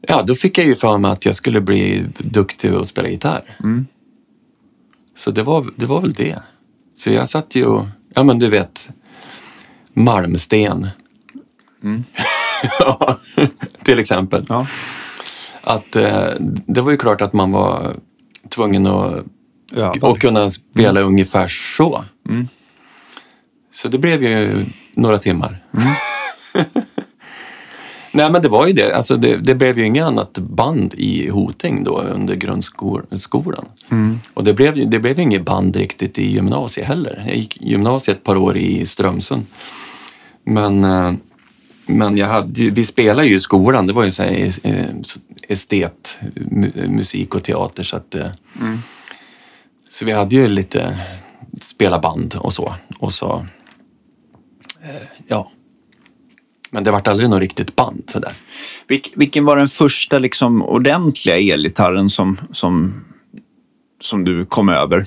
ja, då fick jag ju för mig att jag skulle bli duktig att spela gitarr. Så det var, det var väl det. Så jag satt ju och, ja men du vet, Malmsten. ja, till exempel. Ja. Att eh, det var ju klart att man var tvungen att Ja, och kunna spela ungefär så. Så det blev ju några timmar. Nej, men det var ju det. Alltså, det, det blev ju inget annat band i Hoting då under grundskolan. Och det blev, det blev inget band riktigt i gymnasiet heller. Jag gick gymnasiet ett par år i Strömsund. Men, eh, men jag hade, vi spelade ju i skolan. Det var ju så här, eh, estet, mu- musik och teater. Så att, eh, så vi hade ju lite spela band och så. Och så, eh, ja. Men det vart aldrig något riktigt band sådär. Vilk, vilken var den första liksom, ordentliga elgitarren som, som, som du kom över?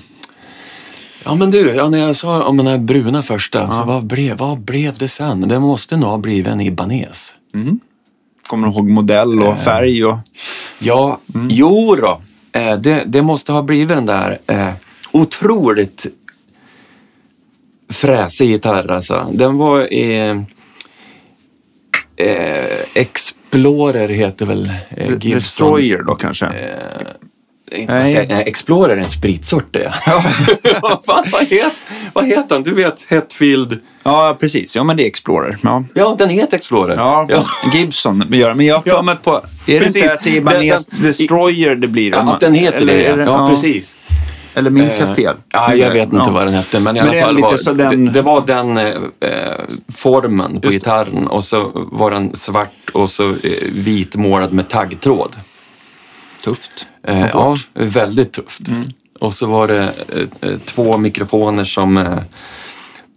Ja men du, ja, när jag sa om den här bruna första, så vad blev, vad blev det sen? Det måste nog ha blivit en Ibanez. Kommer du ihåg modell och färg? Och... Ja, jo då. Eh, det, det måste ha blivit den där eh, otroligt fräsig gitarr alltså. Den var i eh, Explorer heter väl eh, Gibson. Destroyer då kanske? Inte Nej. nej, Explorer är en spritsort det. vad, fan, vad, heter, vad heter han? Du vet Hetfield. Ja, precis. Ja, men det är Explorer. Ja. Ja, den heter Explorer. Ja, Gibson gör det. Men jag har för Ja. mig på... Är det Precis. inte att det är Ibanez Destroyer det blir? Ja, den heter Eller det. är Ja, precis. Eller minns jag Eh, fel? Ja, jag vet inte Ja. vad den hette, men i Men alla det fall lite var, så den- det, det var den eh, formen på Just det. gitarren och så var den svart och så eh, vit målad med taggtråd. Tufft. Eh, ja, väldigt tufft. Mm. Och så var det eh, eh, två mikrofoner som eh,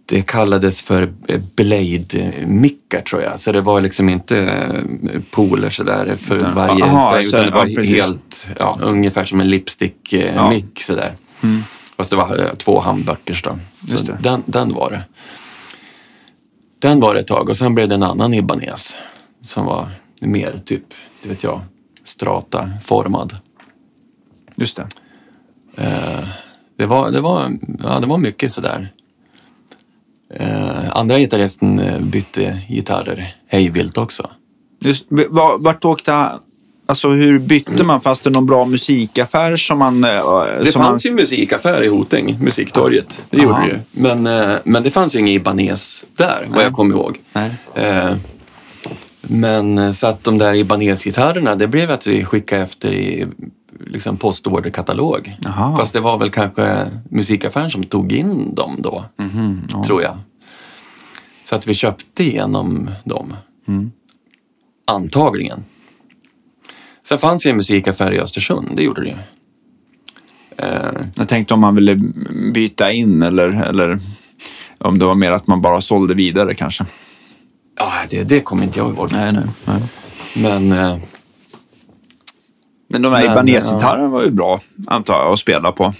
det kallades för blade-mickar tror jag. Så det var liksom inte eh, poler sådär för Utan- varje aha, utan det var ja, helt, ja, ungefär som en lipstick-mick sådär. Fast det var eh, två handböckers då. Mm. Den, den var det. Den var det ett tag och sen blev det en annan Ibanez som var mer typ, det vet jag, strata-formad. Just det. Det var, det var, ja, det var mycket sådär. Eh, andra gitarristen eh, bytte gitarrer hejvilt också. Just, var- vart åkte han? Alltså hur bytte man? Fanns det någon bra musikaffär som man... eh, Det som fanns man, ju musikaffär i Hoting, Musiktorget. Det gjorde Aha. det ju. Men, men det fanns ju ingen Ibanez där, vad Nej. jag kommer ihåg. Eh, men så att de där Ibanez-gitarrerna, det blev att vi skickade efter i liksom postorderkatalog. Fast det var väl kanske musikaffären som tog in dem då, Mhm, ja. tror jag. Så att vi köpte igenom dem. Mm. Antagligen. Sen fanns ju en musikaffär i Östersund, det gjorde det ju. Eh, Jag tänkte om man ville byta in eller, eller om det var mer att man bara sålde vidare kanske. ja, det, det kommer inte jag ihåg. Nej, nej. nej. Men eh, Men de här Ibanez-gitarrerna var ju bra, antar jag, att spela på.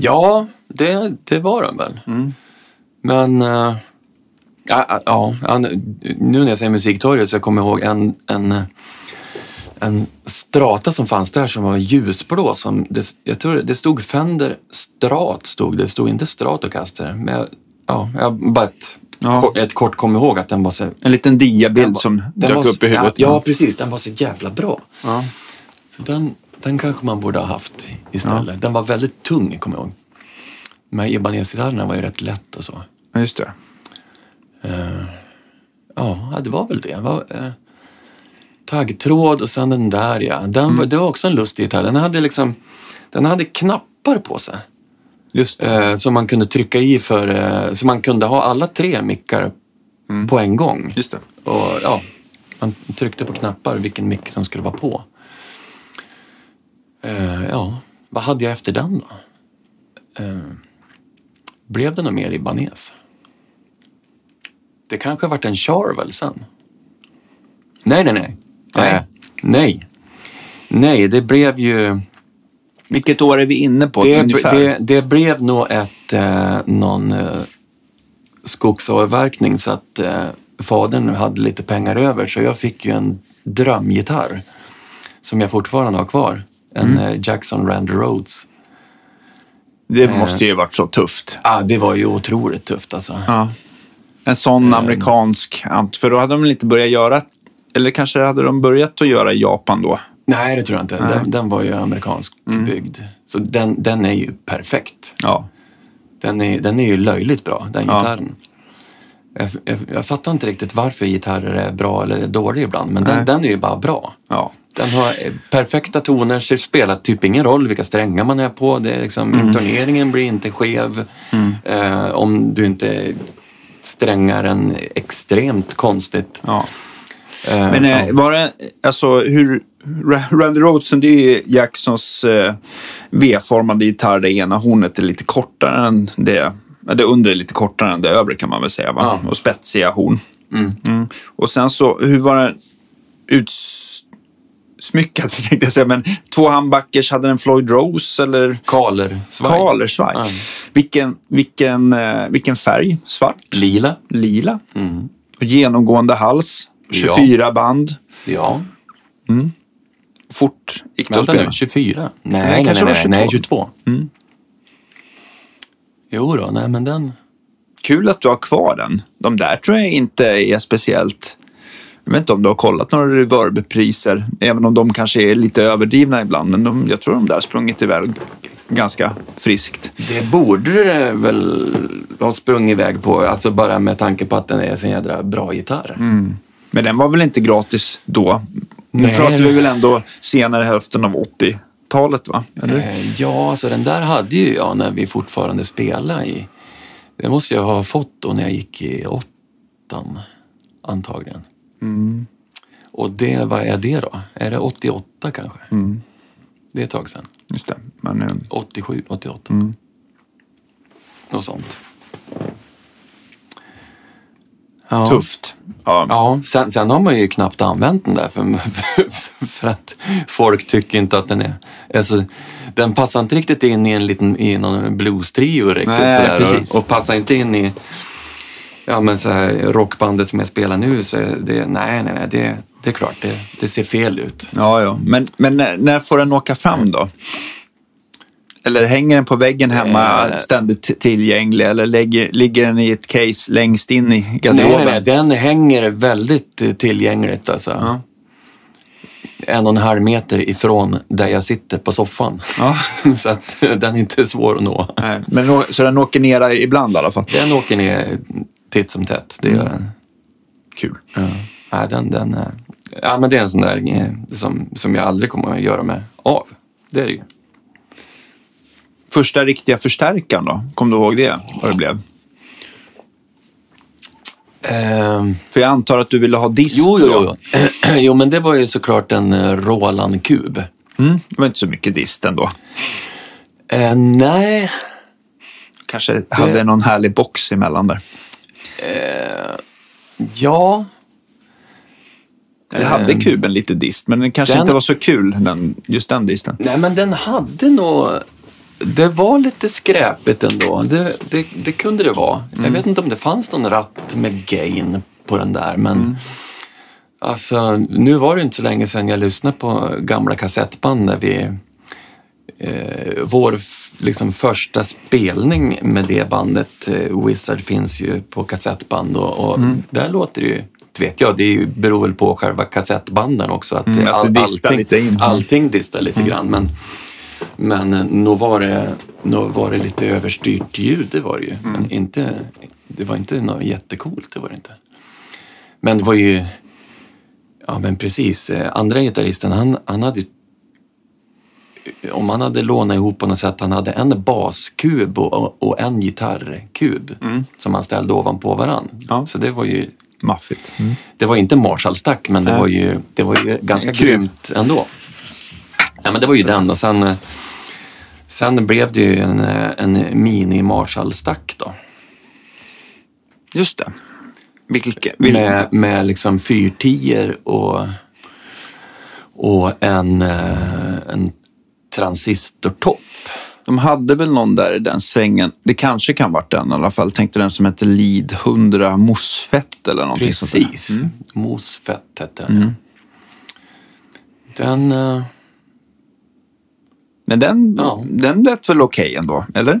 ja, det, det var de väl. Men eh, ja, ja, ja, nu när jag säger musiktorget så jag kommer jag ihåg en, en, en strata som fanns där som var ljusblå. Som det, jag tror det stod Fender Strat, stod det. Det stod inte Stratocaster. Men jag, ja, jag bara ett, Ja. kort, ett kort kommer ihåg att den var så... En liten diabild som dök upp i huvudet. Ja, ja, precis. Den var så jävla bra. Ja. Så den, den kanske man borde ha haft istället. Den var väldigt tung, kommer jag ihåg. Men Ibanez-gitarrerna var ju rätt lätt och så. Ja, just det. Ja, det var väl det. det var, eh, taggtråd och sen den där ja. Den, var, Det var också en lustig gitarr. Den hade liksom den hade knappar på sig. Just. Eh, som man kunde trycka i för, eh, så man kunde ha alla tre mickar på en gång. Just det. Och ja, man tryckte på knappar vilken mick som skulle vara på. Eh, ja, vad hade jag efter den då? Eh, blev det något mer Ibanez? Det kanske varit en Charvel sen? Nej, nej, nej. Nej. Eh, nej. Nej, det blev ju... Vilket år är vi inne på Det, ungefär? det, det blev nog ett, eh, någon eh, skogsavverkning så att eh, fadern hade lite pengar över så jag fick ju en drömgitarr som jag fortfarande har kvar. En Mm. eh, Jackson Randy Rhodes. Det måste ju varit så tufft. Ah, det var ju otroligt tufft alltså. Ja. En sån amerikansk ant. För då hade de inte börjat göra, eller kanske hade de börjat att göra i Japan då? Nej, det tror jag inte. Den, den var ju amerikansk Mm. byggd. Så den, den är ju perfekt. Ja. Den är, den är ju löjligt bra, den Ja. gitarren. Jag, jag, jag fattar inte riktigt varför gitarrer är bra eller dåliga ibland, men den, den är ju bara bra. Ja. Den har perfekta toner, så det spelar typ ingen roll vilka strängar man är på. Det är liksom, Mm. Intoneringen blir inte skev. Eh, om du inte strängar den extremt konstigt. ja. Eh, Men ja. eh, var det, alltså hur, Ra- Randy Rhodeson det är ju Jacksons eh, V-formade gitarr. Det ena hornet är lite kortare än det det undre är lite kortare än det övre kan man väl säga. Va? Ja. Och spetsiga horn. Mm. Och sen så, hur var den utsmyckad tänkte jag säga. Men två handbackers, hade den Floyd Rose eller Kalersvaj. Kalersvaj? Ja. Vilken, vilken, eh, vilken färg? Svart? Lila. Lila? Mm. Och genomgående hals? 24 band? Ja. Fort gick det Vänta nu, 24? Nej, Nej, nej, kanske nej, var nej, 22. nej 22. Jo då, nej men den... Kul att du har kvar den. De där tror jag inte är speciellt... Jag vet inte om du har kollat några reverbpriser, även om de kanske är lite överdrivna ibland. Men de, jag tror de där sprungit iväg ganska friskt. Det borde det väl ha sprungit iväg på, alltså bara med tanke på att den är så jädra bra gitarr. Men den var väl inte gratis då? Nu Nej. pratar vi väl ändå senare hälften av 80-talet, va? Eller? Eh, Ja, så den där hade ju jag när vi fortfarande spelade i... Det måste jag ha fått då när jag gick i åttan, antagligen. Och det, vad är det då? Är det 88 kanske? Det är ett tag sedan. Just det. Men, eh, 87, 88. Något sånt. Ja. Tufft. Ja. Ja, sen, sen har man ju knappt använt den där för, för att folk tycker inte att den är... Alltså, den passar inte riktigt in i en liten i någon blues-trio riktigt. Nej, sådär, precis. Och, och passar inte in i ja, men så här, rockbandet som jag spelar nu. Så det, nej, nej, nej, det, det är klart, det, det ser fel ut. Ja, ja. Men, men när, när får den åka fram då? Eller hänger den på väggen hemma Eh. ständigt tillgänglig? Eller lägger, ligger den i ett case längst in i Nej, garderoben? nej, nej, den hänger väldigt eh, tillgängligt alltså. Ja. En och en halv meter ifrån där jag sitter på soffan. Ja. så att den är inte svår att nå. Nej, Men, så den åker ner ibland i alla fall? Den åker ner titt som tätt, det gör den. Kul. Ja. Nej, den, den, är- ja, men det är en sån där eh, som, som jag aldrig kommer att göra mig av. Det är det ju. Första riktiga förstärkaren då? Kom du ihåg det? Vad det blev? Ehm, För jag antar att du ville ha dist jo, jo, jo. jo, men det var ju såklart en eh, Roland-kub. Mm, det var inte så mycket dist ändå. Eh, nej, Kanske hade någon härlig box emellan där. Ja. Eller hade kuben lite dist, men den kanske den- inte var så kul, den, just den disten. Nej, men den hade nog... Det var lite skräpigt ändå. Det, det, det kunde det vara. Jag vet inte om det fanns någon ratt med gain på den där, men... Alltså, nu var det inte så länge sedan jag lyssnade på gamla kassettband när vi... Eh, vår liksom, första spelning med det bandet, eh, Wizard, finns ju på kassettband och, och där låter det ju, vet jag, det ju, beror väl på själva kassettbanden också. Att, Mm, att det distar lite in. Mm. Allting distar lite grann, men, men eh, nog, var det, nog var det lite överstyrt ljud, det var det ju. Mm. Men inte, det var inte något jättecoolt, det var det inte. Men det var ju, ja men precis, eh, andra gitarristen, han, han hade ju om han hade lånat ihop på något sätt, han hade en baskub och, och en gitarrkub som han ställde ovanpå varann. Ja. Så det var ju, Maffigt. det var inte Marshallstack, men det var ju, det var ju ganska grymt ändå. Ja, men det var ju den och sen, eh, sen blev det ju en, eh, en mini Marshallstack då. Just det. Vilka, vil, Med, med liksom fyrtior och, och en, eh, en transistortopp. De hade väl någon där i den svängen. Det kanske kan varit den i alla fall. Tänkte den som hette Lead 100 Mosfett eller någonting sånt där. Precis. Mosfett hette den. Den... eh, Men den, Ja. den lät väl okej ändå, eller?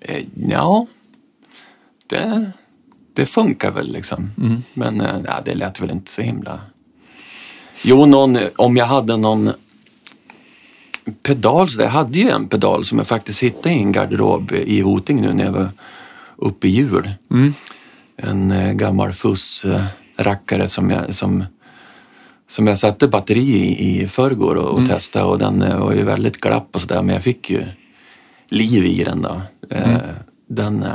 eh, ja, det, det funkar väl liksom. Men eh, det lät väl inte så himla... Jo, någon, om jag hade någon pedal, så jag hade ju en pedal som jag faktiskt hittade i en garderob i Hoting nu när jag var uppe i jul. En eh, gammal fuss-rackare som jag, som, som jag satte batteri i i förrgår och, och testade och den eh, var ju väldigt glapp och sådär men jag fick ju liv i den då. Eh, Den... eh,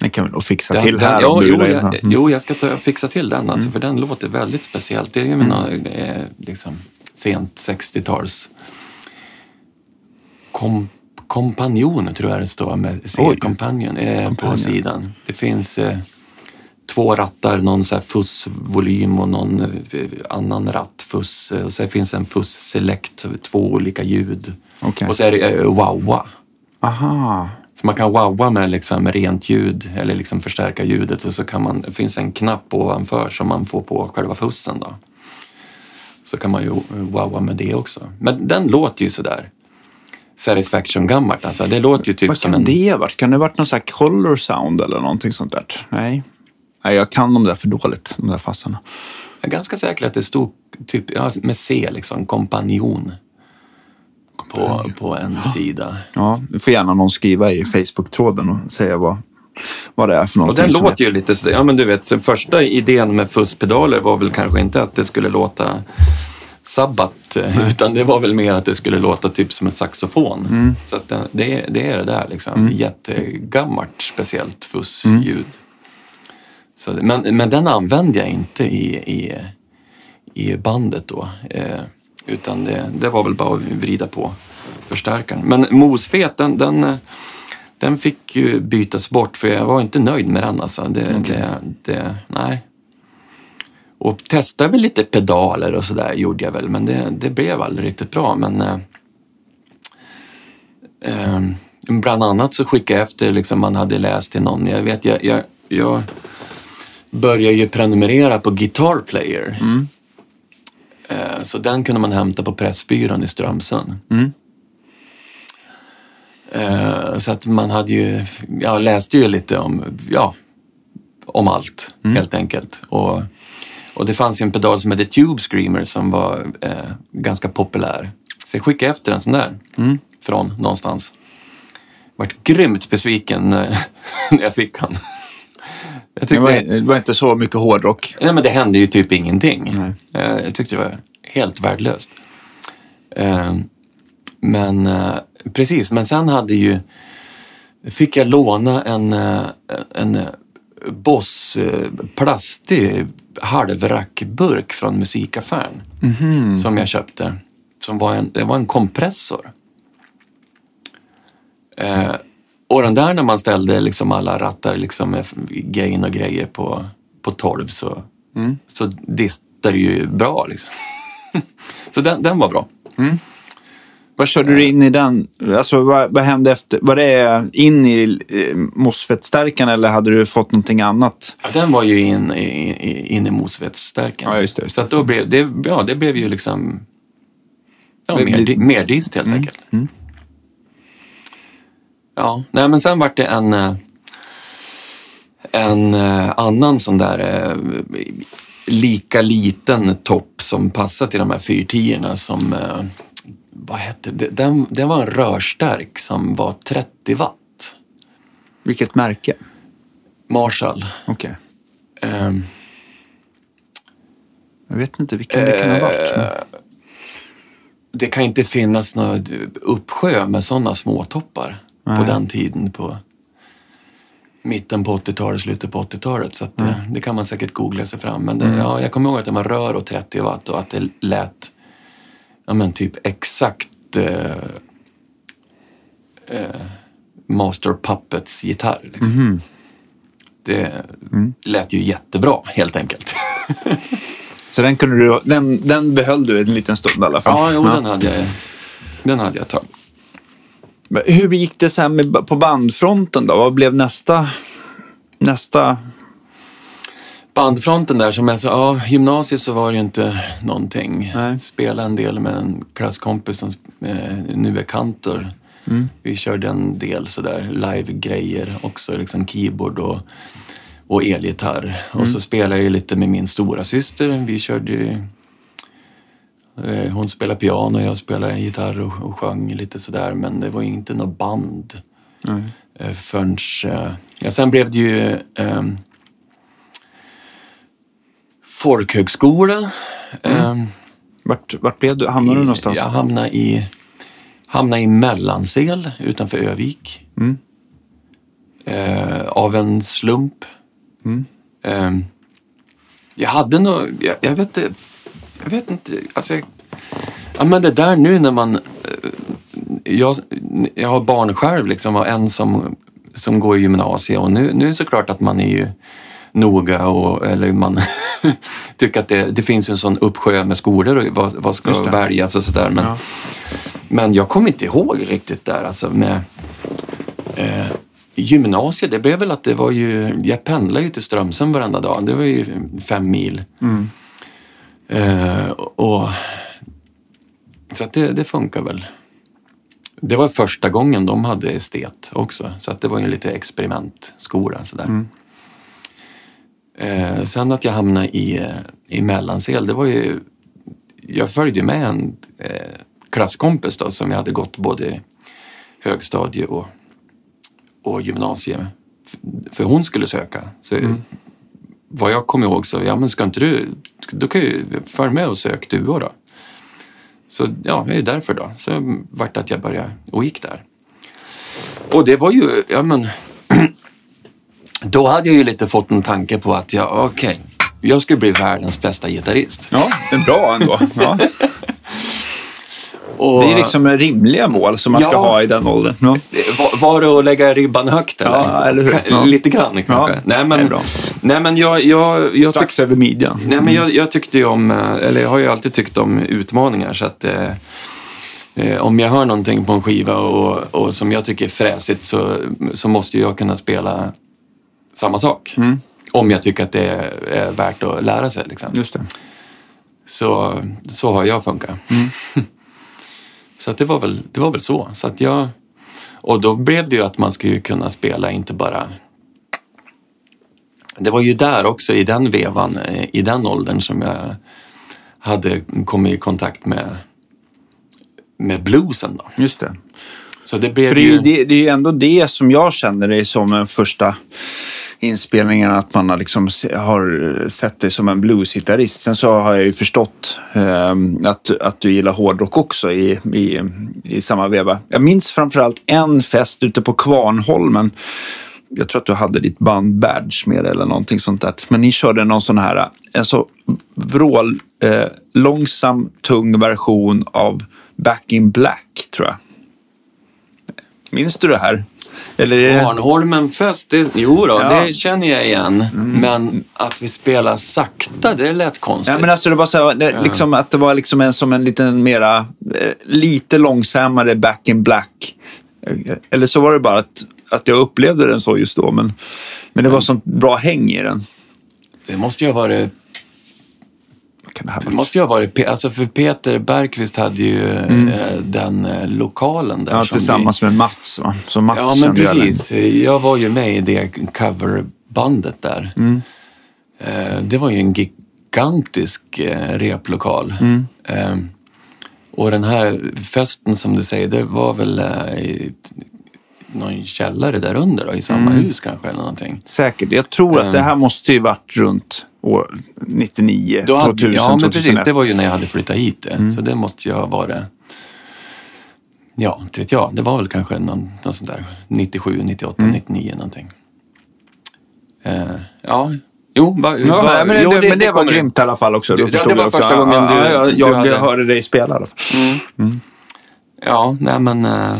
Den kan vi nog fixa den, till den, här ja, jo, jag, den. Mm. jo, jag ska ta, fixa till den alltså, för den låter väldigt speciellt. Det är ju Mm. något, eh, liksom, sent 60-tals kom, kompanjon tror jag det står med Oj. C-kompanjon eh, på sidan. Det finns eh, två rattar, någon så här fussvolym och någon eh, annan ratt, fuss. eh, Och så finns en fuss select, två olika ljud. Okej. Och så är det eh, wowa. Aha. Så man kan wowa med liksom rent ljud eller liksom förstärka ljudet och så kan man, det finns en knapp ovanför som man får på själva fussen då. Så kan man ju wowa med det också. Men den låter ju sådär Satisfaction gammalt alltså. Det låter ju typ Vad som kan en... det ha varit? Kan det ha varit någon sån här color sound eller någonting sånt där? Nej. Nej, jag kan de där för dåligt, de där fassarna. Jag är ganska säker att det stod typ ja, med C liksom, kompanjon. På, på en sida. Ja, det får gärna någon skriva i Facebook-tråden och säga vad, vad det är för Och någonting. den som låter ju lite sådär, ja men du vet, första idén med fusspedaler var väl kanske inte att det skulle låta sabbat, eh, utan det var väl mer att det skulle låta typ som en saxofon. Mm. Så att det, det, är- det är det där liksom, jättegammalt speciellt fussljud. Mm. Så, men, men den använde jag inte i, i, i bandet då. Eh, utan det, det var väl bara att vrida på förstärkaren. Men mosfet, den, den, den fick ju bytas bort för jag var inte nöjd med den. Alltså. Det, det, det, nej. Och testade väl lite pedaler och sådär gjorde jag väl, men det, det blev aldrig riktigt bra. Men eh, eh, bland annat så skickade jag efter, liksom, man hade läst till någon. Jag vet, jag, jag, jag började ju prenumerera på Guitar Player. Eh, Så den kunde man hämta på Pressbyrån i Strömsund. Mm. Eh, Så att man hade ju, jag läste ju lite om, ja, om allt helt enkelt. Och, och det fanns ju en pedal som hette Tube Screamer som var eh, ganska populär. Så jag skickade efter en sån där från någonstans. Vart grymt besviken eh, när jag fick han. Jag Det tyckte, var, det var inte så mycket hårdrock. Nej, men det hände ju typ ingenting. Nej. Eh, Jag tyckte det var helt värdelöst. Eh, Men precis, men sen hade ju... Fick jag låna en, en Boss plastig halvrackburk från musikaffären. Som jag köpte. Som var en, det var en kompressor. Eh, och den där när man ställde liksom alla rattar liksom med gain och grejer på, på 12 så, så distade det ju bra. Liksom. så den, den var bra. Vad körde du in i den? Alltså, vad, vad hände efter? Var det in i eh, MOSFET-stärkan eller hade du fått någonting annat? Ja, den var ju in, i, i, in i mosvetsstärken. Ja, just det, just Så att då blev det, ja, det blev ju liksom ja, Det mer, blir- mer dist helt enkelt. Ja, nej men sen vart det en, eh, en eh, annan sån där eh, lika liten topp som passar till de här 410 som, eh, vad hette det? Den, den var en rörstark som var 30 watt. Vilket märke? Marshall. Okej. Ehm, Jag vet inte vilken det kan ha varit. men- det kan inte finnas någon uppsjö med sådana småtoppar på Nej. den tiden på mitten på 80-talet, slutet på 80-talet. Så det, det kan man säkert googla sig fram. Men det, ja, jag kommer ihåg att det var rör och 30 watt och att det lät ja, men typ exakt eh, eh, Master Puppets gitarr. Liksom. Det lät ju jättebra helt enkelt. Så den, kunde du, den, den behöll du en liten stund i alla fall? ja, jo, den hade jag, den hade jag ett tag. Hur gick det sen med, på bandfronten då? Vad blev nästa? Nästa? Bandfronten där som jag sa, ja, gymnasiet så var det ju inte någonting. Nej. Spelade en del med en klasskompis som eh, nu är kantor. Vi körde en del sådär live-grejer också, liksom keyboard och, och elgitarr. Och så spelade jag ju lite med min stora syster. Vi körde ju, eh, hon spelade piano, jag spelade gitarr och, och sjöng lite sådär. Men det var ju inte något band. Eh, förrän, eh, ja, sen blev det ju folkhögskola. Ehm, Vart, vart blev du? Hamnade du någonstans? Jag hamnade i, hamnade i Mellansel utanför Övik. Mm. Eh, av en slump. Mm. Eh, jag hade nog, jag, jag vet inte, jag vet inte, alltså jag, ja, men det där nu när man, eh, jag, jag har barn själv liksom och en som, som går i gymnasiet och nu, nu är det såklart att man är ju noga och eller man tycker att det, det finns en sån uppsjö med skolor och vad, vad ska väljas och sådär. Men, Ja. men jag kommer inte ihåg riktigt där alltså med eh, gymnasiet. Det blev väl att det var ju, jag pendlade ju till Strömsund varenda dag. Det var ju fem mil. Mm. Eh, och, så att det, det funkar väl. Det var första gången de hade estet också. Så att det var ju lite experimentskola sådär. Mm. Eh, sen att jag hamnade i, eh, i Mellansel, det var ju... Jag följde med en eh, klasskompis då som jag hade gått både högstadie och, och gymnasium. F- För hon skulle söka. Så vad jag kommer ihåg så, ja men ska inte du, då kan ju följ med och sök du då. Så ja, det är därför då. Så vart det att jag började och gick där. Och det var ju, ja men, då hade jag ju lite fått en tanke på att jag, okej, jag skulle bli världens bästa gitarrist. Ja, det är bra ändå. Ja. Och, Det är liksom rimliga mål som man ska Ja. ha i den åldern. Ja. Var, det att lägga ribban högt eller? Ja, eller hur? Ja. Lite grann kanske. Nej, men, nej men jag, jag, jag, Strax över midjan. nej, men jag, jag tyckte ju om, eh, eller jag har ju alltid tyckt om utmaningar så att eh, eh, om jag hör någonting på en skiva och, och som jag tycker är fräsigt så, så måste jag kunna spela samma sak. Mm. Om jag tycker att det är, är värt att lära sig. Liksom. Just det. Så, så har jag funkat. så att det, var väl, det var väl så. så att jag, och då blev det ju att man skulle kunna spela inte bara... Det var ju där också, i den vevan, eh, i den åldern som jag hade kommit i kontakt med, med bluesen. Då. Just det. Så det blev För det är ju... ju det, det är ju ändå det som jag känner det som en första inspelningen att man har, liksom har eh, sett dig som en bluesgitarrist. Sen så har jag ju förstått eh, att, att du gillar hårdrock också i, i, i samma veva. Jag minns framförallt en fest ute på Kvarnholmen. Jag tror att du hade ditt band Badge med dig eller någonting sånt där. Men ni körde någon sån här eh, alltså, vrål, eh, långsam, tung version av Back in Black, tror jag. Minns du det här? Eller är det... Arnholmen fest, det, jo då, Ja. Mm. det känner jag igen. Men att vi spelar sakta, det lät konstigt. Ja, men alltså det var så här, det, liksom, att det var liksom en, som en liten mera, eh, lite långsammare Back in Black. Eh, Eller så var det bara att, att jag upplevde den så just då. Men, men det var sånt bra häng i den. Det måste ju ha varit kan det här Det vara? måste ju ha varit, Pe- alltså för Peter Bergqvist hade ju eh, den eh, lokalen där. Mm. Ja, som tillsammans med Mats. Va? Så Mats Vi, ja, men precis. Jag var ju med i det coverbandet där. Mm. Eh, det var ju en gigantisk replokal. Mm. Eh, och den här festen som du säger, det var väl i någon källare där under då, i samma Mm. hus kanske eller någonting. Säkert. Jag tror att det här måste ju varit runt år 99, Då hade, 2000, ja, men 2001. precis. Det var ju när jag hade flyttat hit. Mm. Så det måste ju ha varit... Ja, inte vet jag. Det var väl kanske någon, någon sån där 97, 98, Mm. 99 någonting. Eh, ja, jo. Va, Ja, va, nej, men det, jo, men det, var kommer- grymt i alla fall också. Då Det- det var jag också. första gången ja, du- ja, jag, du jag hade- hörde dig spela i alla fall. Ja, nej men, eh,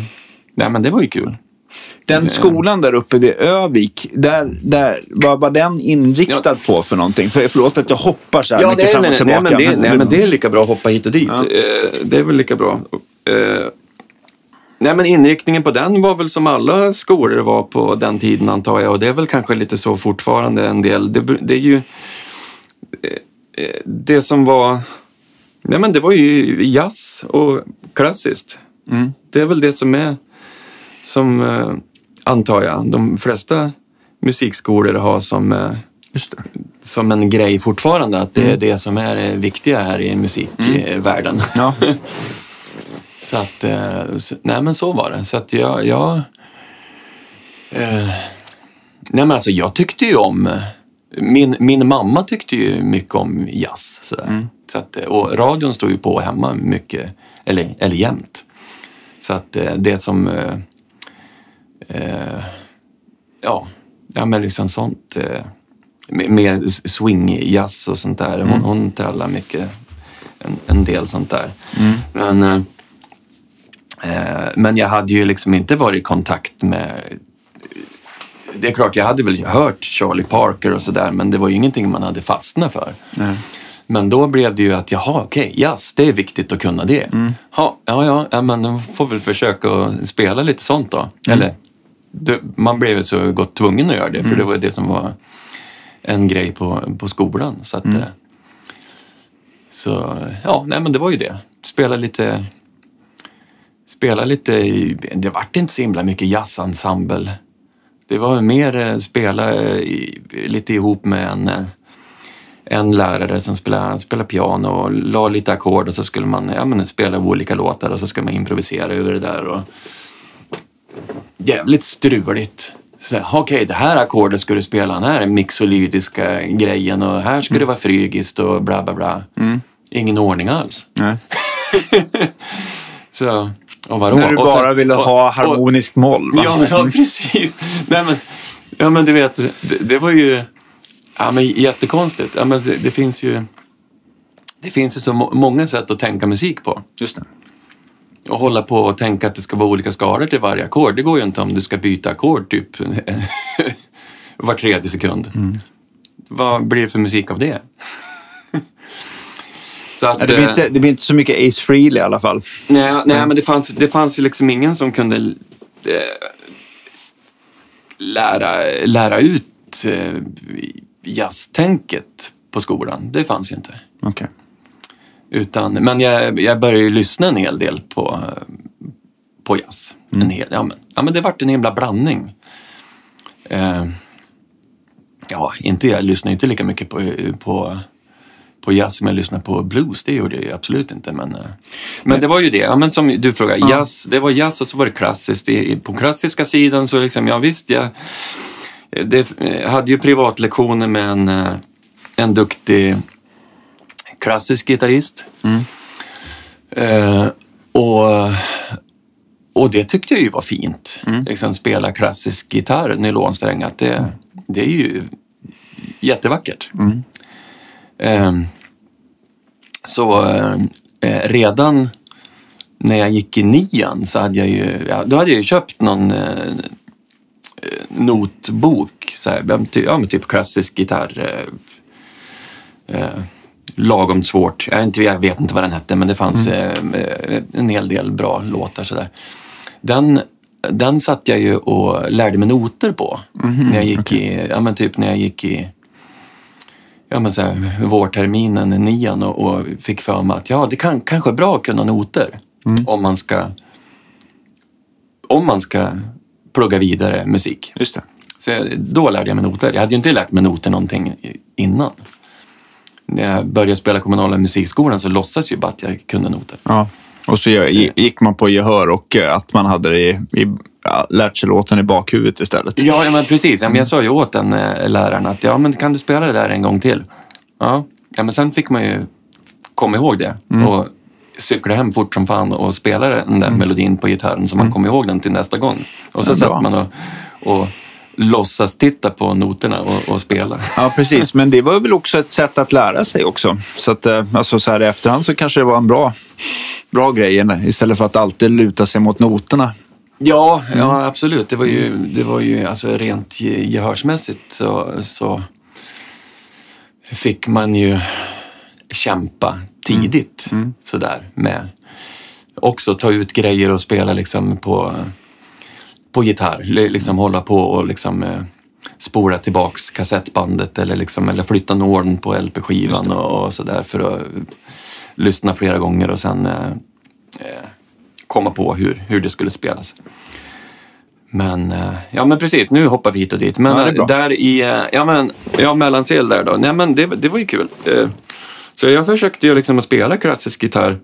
nej men det var ju kul. Den skolan där uppe vid Övik, där, där, vad var den inriktad på för någonting? För, förlåt att jag hoppar så här Ja, mycket det är, fram och nej, tillbaka. nej, men det, nej, men det är lika bra att hoppa hit och dit. Ja. Eh, det är väl lika bra. Eh, nej, men inriktningen på den var väl som alla skolor var på den tiden antar jag. Och det är väl kanske lite så fortfarande en del. Det, det är ju eh, eh, det som var... Nej, men det var ju jazz och klassiskt. Mm. Det är väl det som är, som eh, antar jag, de flesta musikskolor har som eh, som en grej fortfarande, att det är det som är det viktiga här i musikvärlden. Ja. Så att, eh, så, nej men så var det. Så att jag, jag eh, nej men alltså jag tyckte ju om, min, min mamma tyckte ju mycket om jazz. Sådär. Så att, eh, och radion stod ju på hemma mycket, eller, eller jämt. Så att eh, det som, eh, ja, ja men liksom sånt, eh, mer swing-jazz och sånt där. Hon, hon trallar mycket, en, en del sånt där. Men, eh, Eh, men jag hade ju liksom inte varit i kontakt med... Det är klart, jag hade väl hört Charlie Parker och sådär, men det var ju ingenting man hade fastnat för. Nej. Men då blev det ju att, jaha, okej, jazz, det är viktigt att kunna det. Ha, ja, ja, men då får väl försöka spela lite sånt då. Eller, det, man blev så gott tvungen att göra det, för det var det som var en grej på, på skolan. Så, att, eh, så ja, nej men det var ju det. Spela lite, spela lite, i- det vart inte så himla mycket jazzensemble. Det var mer eh, spela eh, i, lite ihop med en, en lärare som spelade, spelade piano och la lite ackord och så skulle man ja, men, spela olika låtar och så skulle man improvisera över det där. Och... Jävligt struligt. Okej, det här ackordet ska du spela, den här mixolydiska grejen och här ska det vara frygiskt och bla bla bla. Ingen ordning alls. Nej. Så, och vadå? När du Och sen- bara ville och- ha harmoniskt moll. Ja, ja precis. Nej, men, ja, men du vet, det, det var ju ja, men jättekonstigt. Ja, men det, det finns ju det finns ju så må- många sätt att tänka musik på. Just det. Och hålla på och tänka att det ska vara olika skalor till varje ackord. Det går ju inte om du ska byta ackord typ var tredje sekund. Vad blir det för musik av det? att, Ja, det, blir eh, inte, det blir inte så mycket Ace Frehley i alla fall. Nej, nej men det fanns, det fanns ju liksom ingen som kunde eh, lära, lära ut eh, jazztänket på skolan. Det fanns ju inte. Okej. Utan, men jag, jag började ju lyssna en hel del på, på jazz. En hel, ja, men, ja, men det vart en himla blandning. Eh, ja, inte, jag lyssnar inte lika mycket på, på, på jazz som jag lyssnar på blues. Det gjorde jag ju absolut inte. Men, eh, men det var ju det. Ja, men som du frågade, jazz, det var jazz och så var det klassiskt. På klassiska sidan så liksom, ja visst, jag, det, jag hade ju privatlektioner med en, eh, en duktig klassisk gitarrist. Eh, och, och det tyckte jag ju var fint. Liksom spela klassisk gitarr, nylonsträngat. Det, det är ju jättevackert. Eh, så eh, redan när jag gick i nian så hade jag ju, ja, då hade jag ju köpt någon eh, notbok. Så här, ja, men ty- ja, men typ klassisk gitarr. Eh, eh, lagom svårt. Jag, inte, jag vet inte vad den hette, men det fanns eh, eh, en hel del bra låtar. Sådär. Den, den satt jag ju och lärde mig noter på. när jag gick i, ja, men typ när jag gick i ja, men så här, vårterminen, nian och, och fick för mig att ja, det kan kanske är bra att kunna noter om man ska om man ska plugga vidare musik. Just det. Så jag, då lärde jag mig noter. Jag hade ju inte lärt mig noter någonting innan. När jag började spela kommunala musikskolan så låtsas ju bara att jag kunde noter. Ja. Och så gi- gick man på gehör och eh, att man hade det i, i, lärt sig låten i bakhuvudet istället. Ja, ja men precis. Ja, men jag sa ju åt den eh, läraren att ja, men kan du spela det där en gång till? Ja, ja men sen fick man ju komma ihåg det och cykla hem fort som fan och spela den där melodin på gitarren så man kom ihåg den till nästa gång. Och så Ja, satt man och, och låtsas titta på noterna och, och spela. Ja, precis. Men det var väl också ett sätt att lära sig också. Så att eh, alltså, så här i efterhand så kanske det var en bra, bra grej istället för att alltid luta sig mot noterna. Ja, ja absolut. Det var ju, det var ju alltså rent ge- gehörsmässigt så, så fick man ju kämpa tidigt sådär med också ta ut grejer och spela liksom på, på gitarr. Li- Liksom hålla på och liksom eh, spola tillbaks kassettbandet eller, liksom, eller flytta nålen på LP-skivan och, och sådär för att lyssna flera gånger och sen eh, eh, komma på hur, hur det skulle spelas. Men, eh, ja men precis, nu hoppar vi hit och dit. Men Ja, eh, där i, eh, ja men, ja mellansel där då. Nej men det, det var ju kul. Eh, Så jag försökte ju liksom att spela klassisk gitarr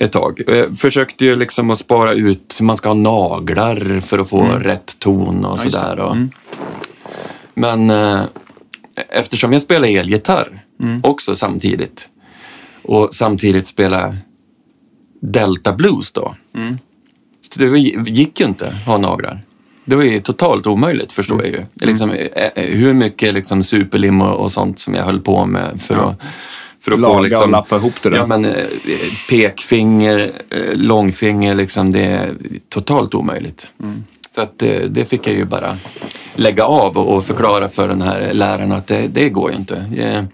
ett tag. Eh, Försökte ju liksom att spara ut, man ska ha naglar för att få rätt ton och Mm. det. sådär. Och, Men eh, eftersom jag spelar elgitarr Mm. också samtidigt och samtidigt spela Delta Blues då. Mm. Så det gick ju inte att ha naglar. Det var ju totalt omöjligt förstår jag ju. Liksom, eh, eh, hur mycket liksom, superlim och, och sånt som jag höll på med för, Ja. att, För att Laga få liksom, och lappa ihop det där. Ja, men eh, pekfinger, eh, långfinger, liksom, det är totalt omöjligt. Mm. Så att det, det fick jag ju bara lägga av och, förklara för den här läraren att det, det går ju inte. Eh,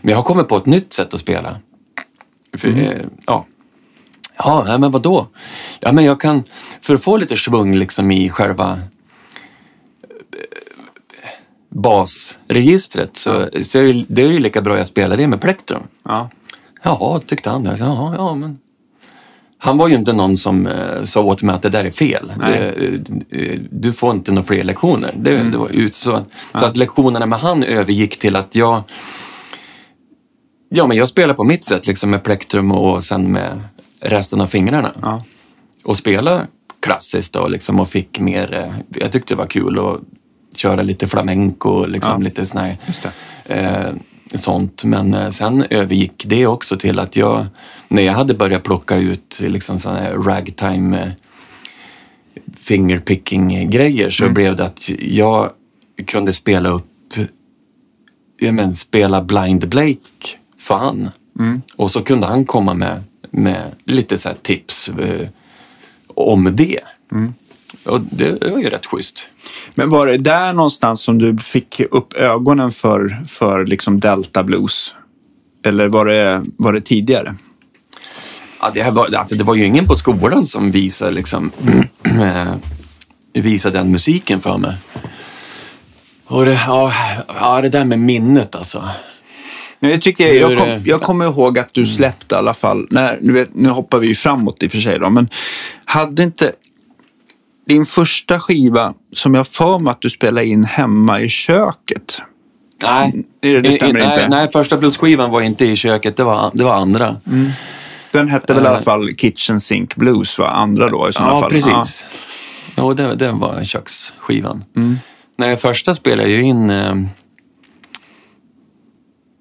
Men jag har kommit på ett nytt sätt att spela. För, Mm. eh, ja. Ja, men vadå? Ja, men jag kan, för att få lite svung liksom i själva basregistret så, så är det, det är ju lika bra jag spelar det med plektrum. Ja. Jaha, tyckte han. Jaha, ja, men... Han var ju inte någon som eh, sa åt mig att det där är fel. Det, eh, du får inte några fler lektioner. Det, det var ut så, så att lektionerna med han övergick till att jag Ja, men jag spelar på mitt sätt liksom med plektrum och sen med resten av fingrarna. Ja. Och spela klassiskt då liksom och fick mer, eh, jag tyckte det var kul att köra lite flamenco liksom Ja. lite sån här, eh, sånt. Men eh, sen övergick det också till att jag, när jag hade börjat plocka ut liksom sån här ragtime eh, fingerpicking-grejer så blev det att jag kunde spela upp, ja men spela Blind Blake för han. Och så kunde han komma med, med lite så tips eh, om det. Och det var ju rätt schysst. Men var det där någonstans som du fick upp ögonen för, för liksom Delta Blues? Eller var det, var det tidigare? Ja, det, här var, alltså, det var ju ingen på skolan som visade, liksom, eh, visade den musiken för mig. Och det, ja, ja, det där med minnet alltså. Nej, Jag, tycker, jag, är kom, det? jag kommer ihåg att du släppte i alla fall, när, nu, vet, nu hoppar vi ju framåt i och för sig då, men hade inte din första skiva som jag för mig att du spelade in hemma i köket? Nej, Det- det stämmer nej, inte. Nej, första bluesskivan var inte i köket, det var, det var andra. Den hette väl i alla Eh. fall Kitchen Sink Blues, va? Andra då i sådana Ja, fall. precis. Ja, det, det var köksskivan. Mm. Nej, första spelade jag ju in eh,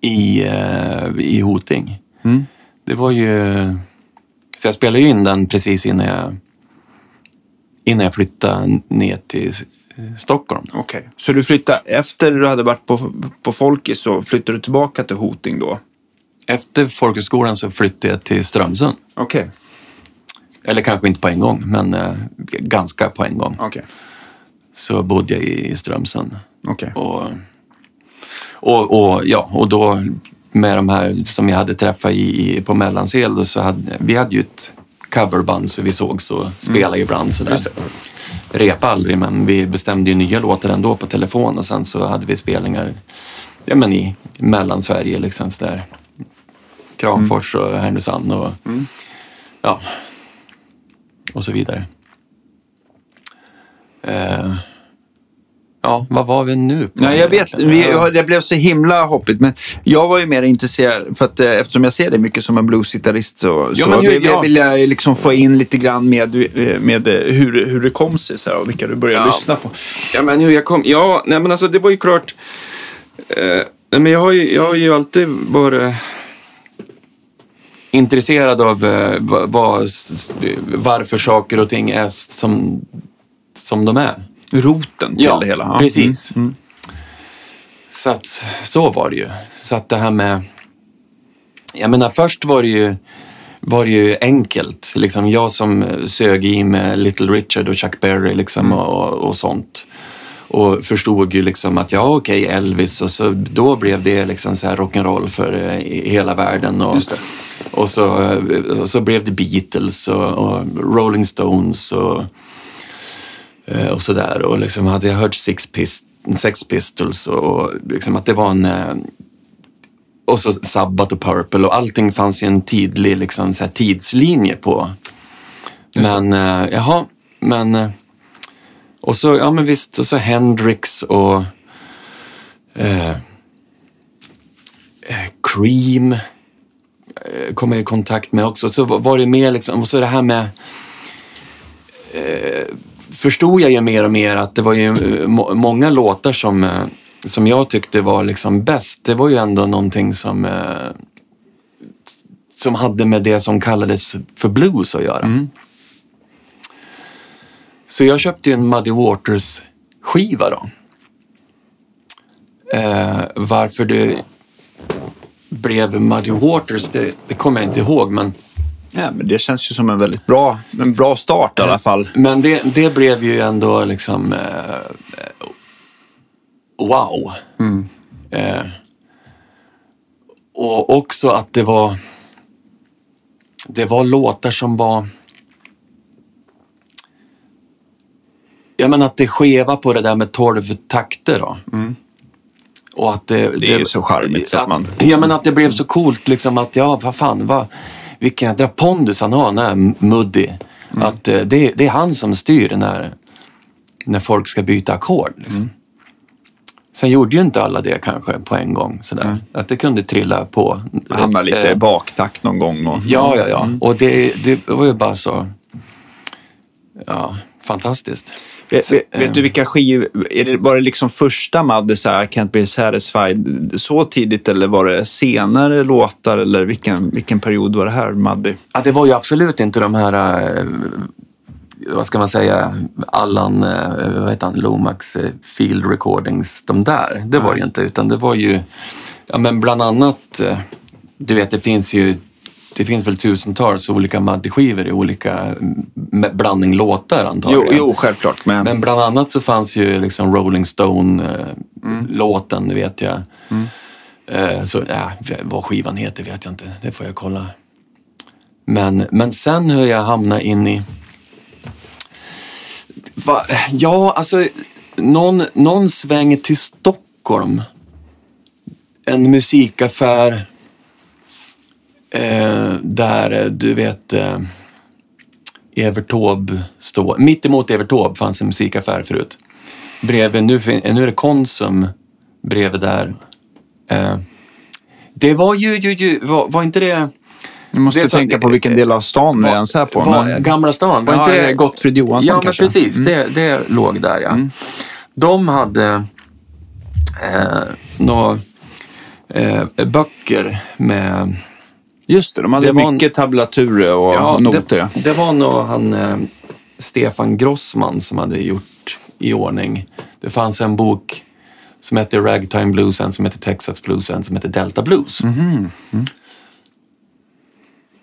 i, eh, i Hoting. Mm. Det var ju... Så jag spelade ju in den precis innan jag, innan jag flyttade ner till Stockholm. Okej, så du flyttade, efter du hade varit på, på Folkis så flyttade du tillbaka till Hoting då? Efter folkhögskolan så flyttade jag till Strömsund. Okej, Eller kanske inte på en gång, men eh, ganska på en gång. okej, Så bodde jag i Strömsund. okej. Och, och, och, ja, och då med de här som jag hade träffat i, i, på Mellansel, så hade, vi hade ju ett coverband så vi sågs och spelade ibland sådär. Repa aldrig, men vi bestämde ju nya låtar ändå på telefon och sen så hade vi spelningar ja, men i Mellansverige, liksom sådär. Kramfors och Härnösand och ja, och så vidare. Eh, ja, vad var vi nu? Nej, jag vet. Vi, det blev så himla hoppigt. Men jag var ju mer intresserad, för att, eh, eftersom jag ser dig mycket som en bluesgitarrist så, så men hur- vill, ja. vill jag liksom få in lite grann med, eh, med eh, hur, hur det kom sig så här, och vilka du började Ja. lyssna på. Ja, men hur jag kom... Ja, nej, men alltså det var ju klart... Eh, men jag har, ju, jag har ju alltid varit intresserad av eh, vad, varför saker och ting är som, som de är. Roten till det hela. Ja. precis. Mm. Så att, så var det ju. Så att det här med... Jag menar, först var det ju, var det ju enkelt. Liksom jag som sög i med Little Richard och Chuck Berry liksom och, och sånt. Och förstod ju liksom att ja, okej, Elvis och så då blev det liksom så här rock'n'roll för eh, hela världen. Och, och, så, och så blev det Beatles och, och Rolling Stones och, och sådär. Och liksom hade jag hört Six, Pist Sex Pistols och, liksom att det var en... eh, Och så Sabbath och Purple och allting fanns ju en tidlig liksom, så tidslinje på. Men eh, jaha, men... eh, Och så, ja men visst, och så Hendrix och... Eh, eh, Cream eh, kom jag i kontakt med också. Så var det mer liksom, och så det här med... Eh, förstod jag ju mer och mer att det var ju eh, må, många låtar som, eh, som jag tyckte var liksom bäst. Det var ju ändå någonting som, eh, som hade med det som kallades för blues att göra. Så jag köpte ju en Muddy Waters skiva då. Eh, varför det... blev Muddy Waters, det, det kommer jag inte ihåg. Men, Ja, men det känns ju som en väldigt bra, en bra start i alla fall. men det, det blev ju ändå liksom eh, wow. Eh, och också att det var det var låtar som var Ja men att det skeva på det där med 12 takter då. Och att det, Det är ju så charmigt så att man- Ja men att det blev så coolt liksom att ja vad fan vad, vilken jädra pondus han har den här Muddy. Mm. Att eh, det, det är han som styr när, när folk ska byta ackord. Liksom. Mm. Sen gjorde ju inte alla det kanske på en gång sådär. Att det kunde trilla på. Hamnar lite Eh, baktakt någon gång. Och, Ja, ja, ja. Och det, det var ju bara så... Ja, fantastiskt. Vet, vet, vet du vilka skivor, det, var det liksom första Madde så här, Can't be satisfied så tidigt eller var det senare låtar eller vilken, vilken period var det här Madde? Ja, det var ju absolut inte de här, eh, vad ska man säga, Allan, eh, vad heter han, Lomax eh, Field Recordings, de där. Det var det ju inte, utan det var ju, ja men bland annat, eh, du vet det finns ju, det finns väl tusentals olika Madde-skivor i olika mm, blandning låtar Jo, antagligen. jo, självklart. Men, Men bland annat så fanns ju liksom Rolling Stone-låten, det vet jag. Eh, Så, ja, vad skivan heter vet jag inte, det får jag kolla. Men, men sen hur jag hamnade in i... Va? Ja, alltså någon, någon sväng till Stockholm. En musikaffär eh, där eh, du vet eh, Evert Taube står. Mitt emot Evert Taube fanns en musikaffär förut. Bredvid, nu, fin- nu är det Konsum bredvid där. Eh, det var ju, ju, ju var, var inte det... jag måste så- tänka på vilken del av stan vi ens är på. Var, men, Gamla stan, var Ja, inte det... Gottfrid Johansson Ja, men kanske? Mm. precis. Det, det låg där, ja. De hade eh, några eh, böcker med... Just det, de hade Det var mycket tablaturer och noter. det, det var nog han eh, Stefan Grossman som hade gjort i ordning. Det fanns en bok som hette Ragtime Blues, en som hette Texas Blues, en som hette Delta Blues. Mhm. Mm.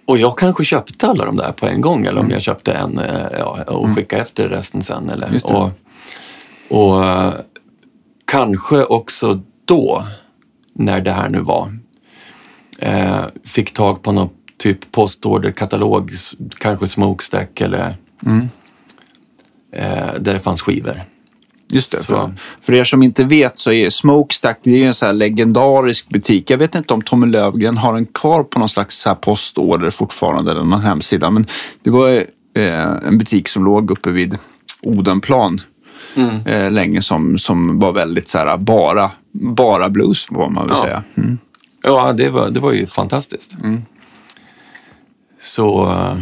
Och jag kanske köpte alla de där på en gång eller om jag köpte en eh, ja, och skickade efter resten sen. Eller, Mm. Och, och eh, kanske också då, när det här nu var, eh, fick tag på någon typ postorderkatalog, kanske Smokestack eller Mm. eh, där det fanns skivor. Just det. Så- För, för er som inte vet så är Smokestack det är en så här legendarisk butik. Jag vet inte om Tommy Lövgren har den kvar på någon slags så här postorder fortfarande eller någon hemsida. Men det var eh, en butik som låg uppe vid Odenplan eh, länge som, som var väldigt så här bara, bara blues vad man vill Ja. säga. Mm. Ja, det var, det var ju fantastiskt. Så... eh,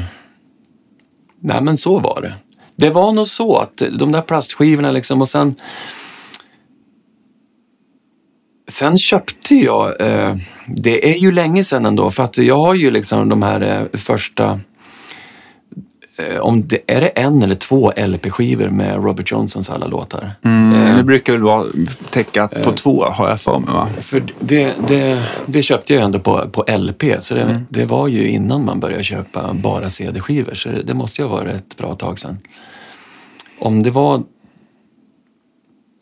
Nej, men så var det. Det var nog så att de där plastskivorna liksom och sen... Sen köpte jag, eh, det är ju länge sedan ändå, för att jag har ju liksom de här eh, första, om det, är det en eller två LP-skivor med Robert Johnsons alla låtar? Eh, det brukar väl vara täckat på två har jag för mig va? För det, det, det köpte jag ändå på, på LP, så det, det var ju innan man började köpa bara CD-skivor, så det, det måste ju ha varit ett bra tag sedan. Om det var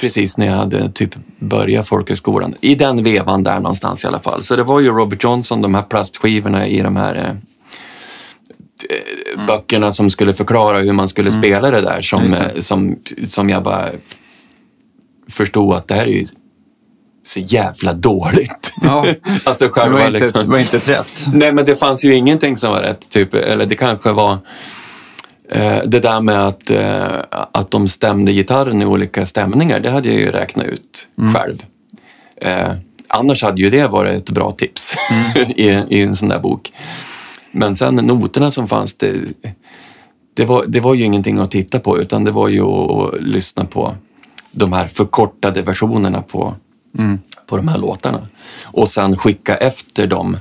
precis när jag hade typ börjat folkhögskolan, i den vevan där någonstans i alla fall. Så det var ju Robert Johnson, de här plastskivorna i de här eh, böckerna som skulle förklara hur man skulle spela det där som, det. eh, som, som jag bara förstod att det här är ju så jävla dåligt. Ja. alltså Det själva var inte, liksom. det var inte rätt. Nej, men det fanns ju ingenting som var rätt. Typ, eller det kanske var eh, det där med att, eh, att de stämde gitarren i olika stämningar. Det hade jag ju räknat ut själv. Eh, annars hade ju det varit ett bra tips i, i en sån där bok. Men sen noterna som fanns, det, det, var, det var ju ingenting att titta på utan det var ju att, lyssna på de här förkortade versionerna på, på de här låtarna. Och sen skicka efter dem.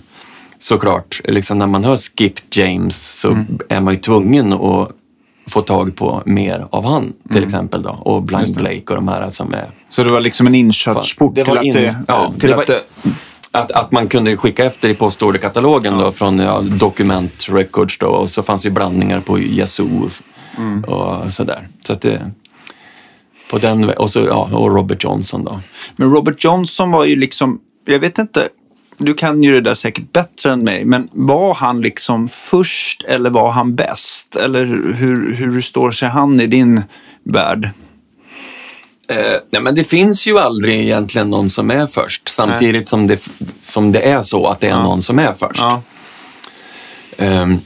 Såklart, liksom när man hör Skip James så är man ju tvungen att få tag på mer av han till exempel. Då. Och Blind Blake och de här som är... Så det var liksom en inkörsport Det var till, att, det, ja, till det var- att det, att, att man kunde skicka efter i postorderkatalogen då från ja, Document Records då och så fanns ju blandningar på Yazoo och sådär. Så att det, på den, och, så, ja, och Robert Johnson då. Men Robert Johnson var ju liksom, jag vet inte, du kan ju det där säkert bättre än mig, men var han liksom först eller var han bäst? Eller hur, hur står sig han i din värld? Eh, nej, men det finns ju aldrig egentligen någon som är först samtidigt som det, som det är så att det är någon som är först. Ja, Ehm,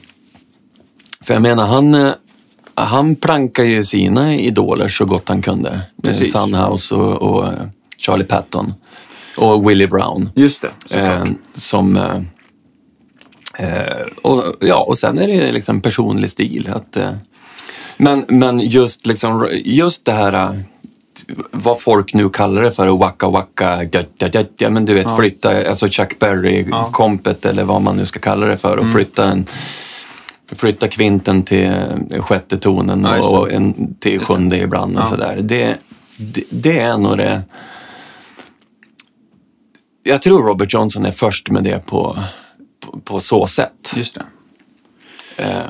för jag menar, han, eh, han plankar ju sina idoler så gott han kunde. Med Precis. Sunhouse och, och eh, Charlie Patton och Willie Brown. just det. såklart. Eh, som, eh, eh, och, ja, och sen är det liksom personlig stil. Att, eh, men, men just, liksom, just det här, eh, vad folk nu kallar det för, waka waka, da, da, da, ja, men du vet flytta, alltså Chuck Berry-kompet eller vad man nu ska kalla det för och flytta en Flytta kvinten till sjätte tonen Ja, och en till sjunde ibland och Ja. sådär. Det, det, det är nog det jag tror Robert Johnson är först med det på, på, på så sätt. Just det. Eh,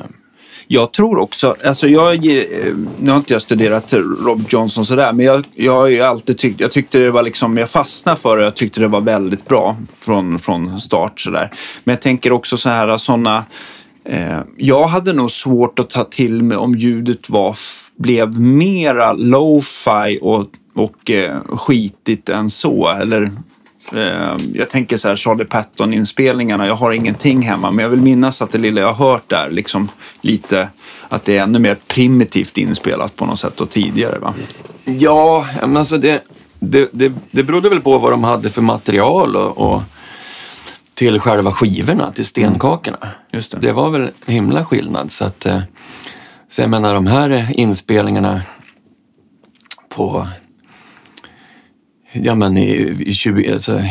jag tror också, alltså jag, eh, nu har inte jag studerat Robert Johnson sådär, men jag, jag har ju alltid tyckt, jag tyckte det var liksom, jag fastnade för det, jag tyckte det var väldigt bra från, från start sådär. Men jag tänker också så här, sådana, eh, jag hade nog svårt att ta till mig om ljudet var, blev mera lo-fi och, och eh, skitigt än så, eller Eh, jag tänker så här, Charlie Patton-inspelningarna, jag har ingenting hemma, men jag vill minnas att det lilla jag har hört där, liksom lite, att det är ännu mer primitivt inspelat på något sätt och tidigare. Va? ja, men alltså det, det, det, det berodde väl på vad de hade för material och, och till själva skivorna, till stenkakorna. Just det. Det var väl en himla skillnad. Så, att, eh, så jag menar de här inspelningarna på ja men i, i 20, alltså,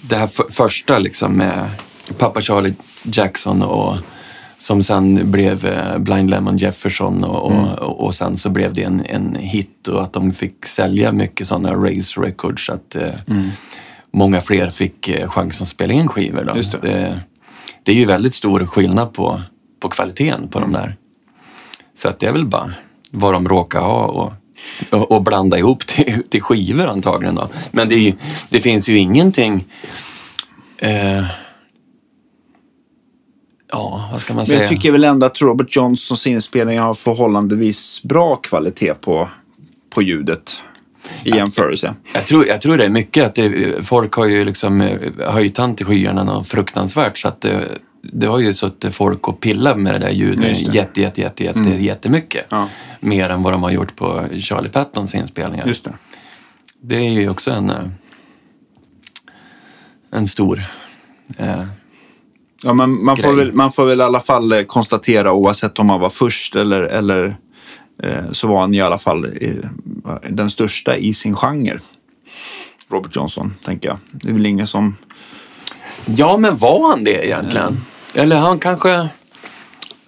det här för, första liksom med pappa Charlie Jackson och som sen blev eh, Blind Lemon Jefferson och, och, och sen så blev det en, en hit och att de fick sälja mycket sådana Race Records så att eh, många fler fick eh, chansen att spela in skivor. Då. Det. Det, det är ju väldigt stor skillnad på, på kvaliteten på de där. Så att det är väl bara vad de råkar ha och, och, och blanda ihop till, till skivor antagligen. Då. Men det, ju, det finns ju ingenting... Eh, ja, vad ska man Men säga? jag tycker väl ändå att Robert Johnsons inspelningar har förhållandevis bra kvalitet på, på ljudet i jämförelse. Jag tror, jag tror det är mycket att det, folk har ju liksom eh, höjt han till skyarna något fruktansvärt så att det, det har ju suttit folk och pillat med det där ljudet det. Mm. jätte, jätte, jätte, jätte, jättemycket. Ja. Mer än vad de har gjort på Charlie Pattons inspelningar. Just det. Det är ju också en, eh, en stor... Eh, Ja, men man, får Grej. väl, man får väl i alla fall eh, konstatera, oavsett om han var först eller, eller eh, så var han i alla fall eh, den största i sin genre. Robert Johnson, tänker jag. Det är väl ingen som... ja, men var han det egentligen? Eller han kanske...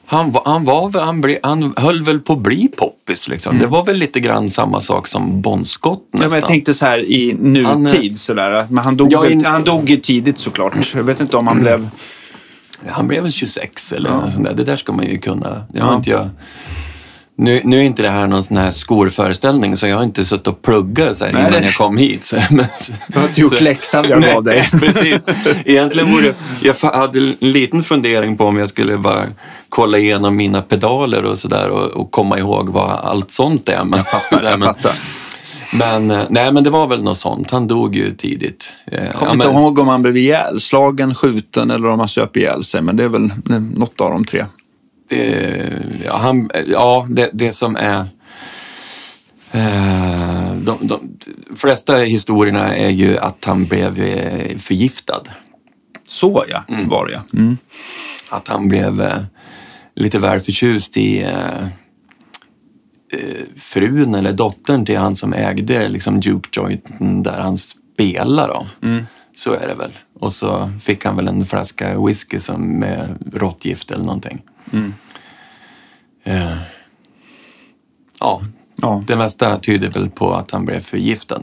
Han, han, var, han, ble, han höll väl på att bli poppis. Liksom. Det var väl lite grann samma sak som Bon Scott Ja, nästan. men jag tänkte så här i nutid, sådär. Men han dog, Ja, in- han dog ju tidigt såklart. Jag vet inte om han blev... Han blev väl 26 eller något sånt där. Det där ska man ju kunna. Det har Ja. inte jag... Nu, nu är inte det här någon sån här skolföreställning så jag har inte suttit och pluggat så här Nej, innan jag kom hit. Så, men, Du har inte gjort läxan jag gav dig. Precis. Egentligen borde jag hade en liten fundering på om jag skulle bara kolla igenom mina pedaler och sådär och, och komma ihåg vad allt sånt är. Men, jag fattar, jag fattar. Men, eh, nej, men det var väl något sånt. Han dog ju tidigt. Eh, Kommer ja, inte men- ihåg om han blev ihjälslagen, skjuten eller om han söp ihjäl sig. Men det är väl något av de tre. Eh, ja, han, ja det, det som är... Eh, de, de flesta historierna är ju att han blev eh, förgiftad. Så ja, var det ja. Mm. Att han blev eh, lite väl förtjust i eh, eh, frun eller dottern till han som ägde liksom, Duke Jointen där han spelade. Då. Så är det väl. Och så fick han väl en flaska whisky som med råttgift eller någonting. Eh, ja, Ja. det mesta tyder väl på att han blev förgiftad.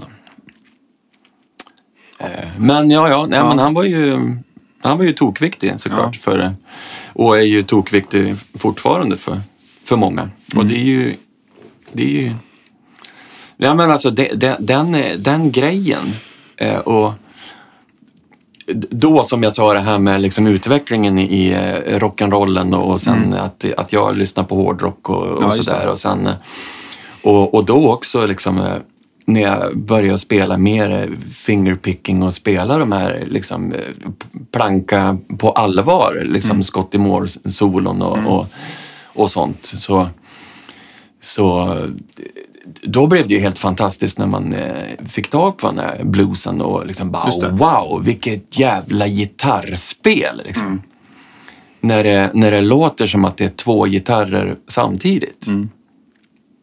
Eh, Men ja, ja, nej, Ja. Men han var ju, han var ju tokviktig såklart. För, och är ju tokviktig fortfarande för, för många. Och det är ju... Det är ju ja, men alltså det, det, den, den grejen. Eh, och då som jag sa det här med liksom utvecklingen i eh, rock'n'rollen och sen att, att jag lyssnar på hårdrock och, Mm. Ja, och just sådär. Och, sen, eh, och, och då också liksom, eh, när jag började spela mer fingerpicking och spela de här liksom, planka på allvar, liksom Mm. Scotty Moore-solon och, och, och sånt. Så, så då blev det ju helt fantastiskt när man eh, fick tag på den här bluesen och liksom bara wow, vilket jävla gitarrspel. Liksom. Mm. När, det, när det låter som att det är två gitarrer samtidigt. Mm.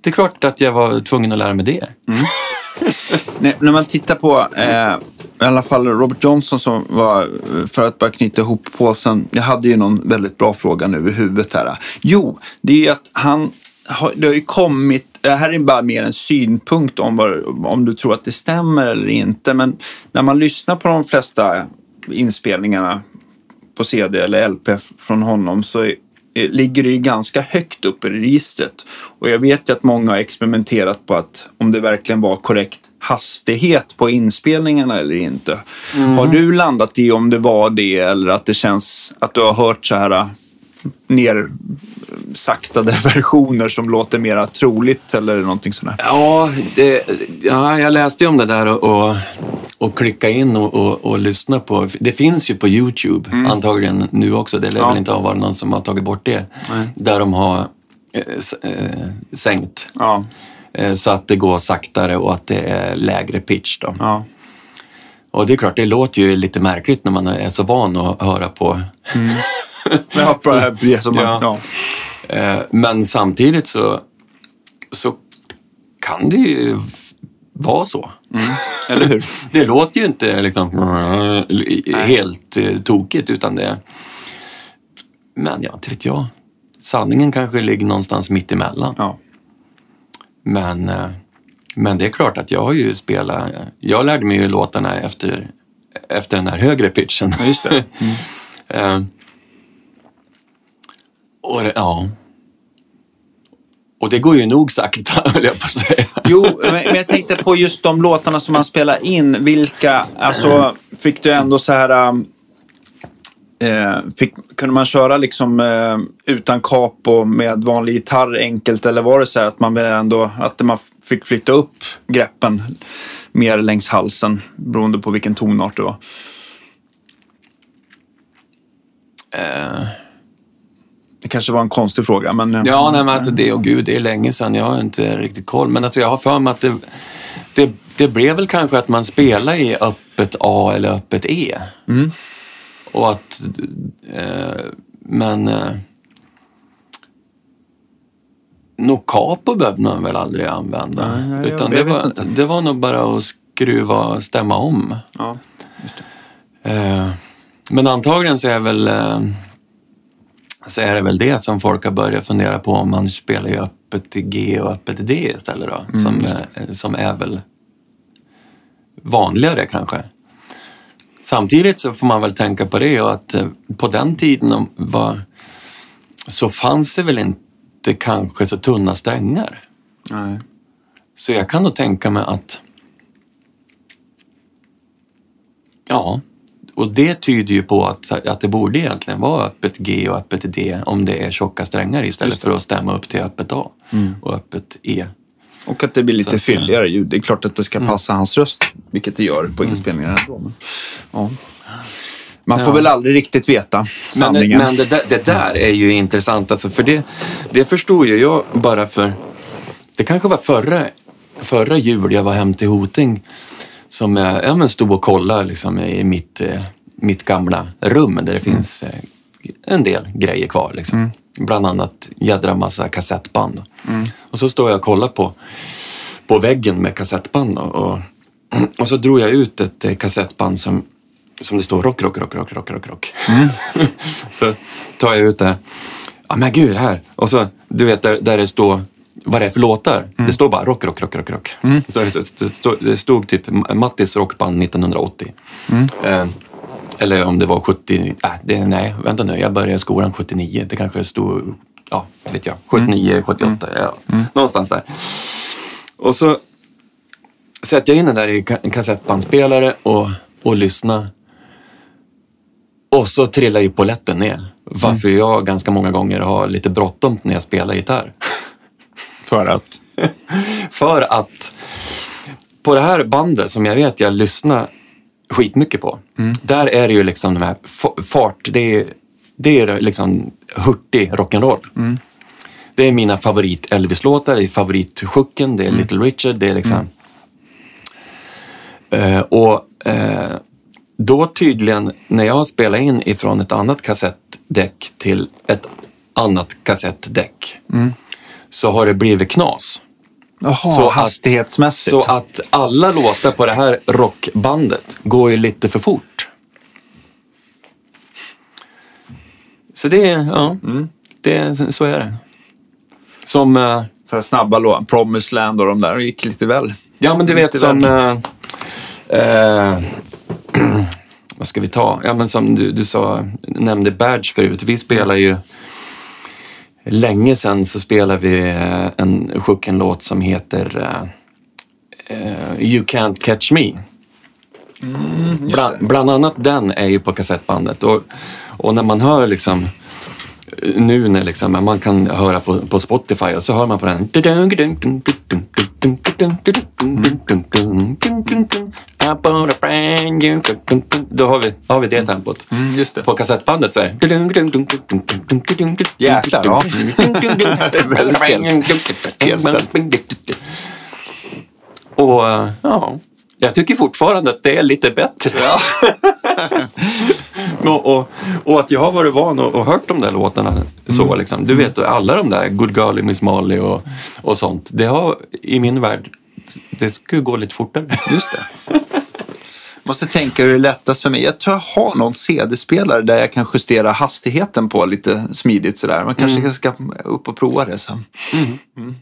Det är klart att jag var tvungen att lära mig det. Nej, när man tittar på eh, i alla fall Robert Johnson som var, eh, för att bara knyta ihop påsen, jag hade ju någon väldigt bra fråga nu i huvudet här. Jo, det är ju att han, det har ju kommit, det här är bara mer en synpunkt om, vad, om du tror att det stämmer eller inte, men när man lyssnar på de flesta inspelningarna på CD eller LP från honom så är, ligger det ju ganska högt upp i registret. Och jag vet ju att många har experimenterat på att om det verkligen var korrekt hastighet på inspelningarna eller inte. Har du landat i om det var det eller att det känns att du har hört så här ner saktade versioner som låter mera troligt eller någonting sånt? Ja, det, ja, jag läste ju om det där och, och, och klicka in och, och, och lyssna på. Det finns ju på Youtube antagligen nu också. Det lär Mm. Ja. väl inte ha varit någon som har tagit bort det. Nej. Där de har eh, eh, sänkt Ja, eh, så att det går saktare och att det är lägre pitch. Då. ja. Och det är klart, det låter ju lite märkligt när man är så van att höra på. Som man, Ja. ja. Eh, Men samtidigt så, så kan det ju vara så. Eller hur? Det låter ju inte liksom helt eh, tokigt utan det... Men ja, inte vet jag. Sanningen kanske ligger någonstans mitt emellan. Ja. Men, eh, men det är klart att jag har ju spelat... Jag lärde mig ju låtarna efter, efter den här högre pitchen. Ja, just det. Eh, och det, ja. Och det går ju nog sakta, höll jag på att säga. Jo, men men jag tänkte på just de låtarna som man spelar in. Vilka, alltså, fick du ändå så här... um, Eh, fick, kunde man köra liksom eh, utan capo med vanlig gitarr enkelt eller var det så här att man ändå att man fick flytta upp greppen mer längs halsen beroende på vilken tonart det var? Eh, Det kanske var en konstig fråga, men... eh, Ja, nej, men alltså det, och gud, det är länge sedan. Jag har inte riktigt koll. Men alltså, jag har för mig att det, det, det blev väl kanske att man spelar i öppet A eller öppet E. Och att... Eh, men... Eh, Nog capo behövde man väl aldrig använda. Nej, nej, Utan det, var, inte. det var nog bara att skruva och stämma om. Ja, just. Eh, men antagligen så är väl eh, så är det väl det som folk har börjat fundera på om man spelar i öppet i G och öppet i D istället då. som, eh, som är väl vanligare kanske. Samtidigt så får man väl tänka på det att eh, på den tiden var, så fanns det väl inte kanske så tunna strängar. Nej. Så jag kan nog tänka mig att... Ja, och det tyder ju på att, att det borde egentligen vara öppet G och öppet D om det är tjocka strängar istället. Mm. för att stämma upp till öppet A och öppet E. Och att det blir lite Så fylligare ljud. Det är klart att det ska passa hans röst, vilket det gör på inspelningarna ändå. Men, ja. Man får Ja. väl aldrig riktigt veta Men, sanningen. men det, där, det där är ju intressant, alltså, för det, det förstod ju jag bara för... Det kanske var förra, förra jul jag var hem till Hoting som jag ja, men stod och kollade liksom, i mitt, eh, mitt gamla rum där det finns eh, en del grejer kvar. Liksom. Bland annat jädra massa kassettband. Och så står jag och kollar på, på väggen med kassettband och, och, och så drog jag ut ett eh, kassettband som, som det står rock, rock, rock, rock, rock, rock, rock. så tar jag ut det. Ja men gud, här. Och så, du vet, där, där det står vad det är för låtar. Det står bara rock, rock, rock, rock, rock. Så det, stod- det stod typ Mattis rockband 1980. Eh, eller om det var 70, äh, det, nej vänta nu, jag började skolan 79. Det kanske stod, ja, vet jag, 79, 78, ja, någonstans där. Och så sätter jag in den där i en kassettbandspelare och, och lyssnar. Och så trillar ju polletten ner. Varför jag ganska många gånger har lite bråttom när jag spelar gitarr. För att? För att på det här bandet som jag vet jag lyssnar skitmycket på. Där är det ju liksom de här fart, det är, det är liksom hurtig rock'n'roll. Det är mina favorit Elvis-låtar, det är favorit Schucken, det är Little Richard, det är liksom... Uh, och uh, då tydligen, när jag spelar in ifrån ett annat kassettdäck till ett annat kassettdäck, så har det blivit knas. Jaha, Så att- hastighetsmässigt. Så att alla låtar på det här rockbandet går ju lite för fort. Så det är, ja, det, är- så är det. Som, eh, Så snabba låtar, Promised Land och de där gick lite väl. ja men du vet som, eh, eh, vad ska vi ta? Ja men som du, du sa, nämnde Badge förut. Vi spelar ju, länge sedan så spelar vi eh, en låt som heter eh, eh, You Can't Catch Me. Bland, bland annat den är ju på kassettbandet. Och, och när man hör liksom nu när liksom, man kan höra på, på Spotify och så hör man på den. Då har vi, har vi det tempot. Mm, just det. På kassettbandet så är det... Jäklar, ja. Det är väldigt helställt. Och eh, ja, jag tycker fortfarande att det är lite bättre. och, och, och att jag har varit van och, och hört de där låtarna så liksom. Du vet, alla de där Good Girl Miss Molly och, och sånt. Det har i min värld, det skulle gå lite fortare. Just det. Måste tänka hur det är lättast för mig. Jag tror jag har någon CD-spelare där jag kan justera hastigheten på lite smidigt sådär. Man kanske ska upp och prova det sen. Mm.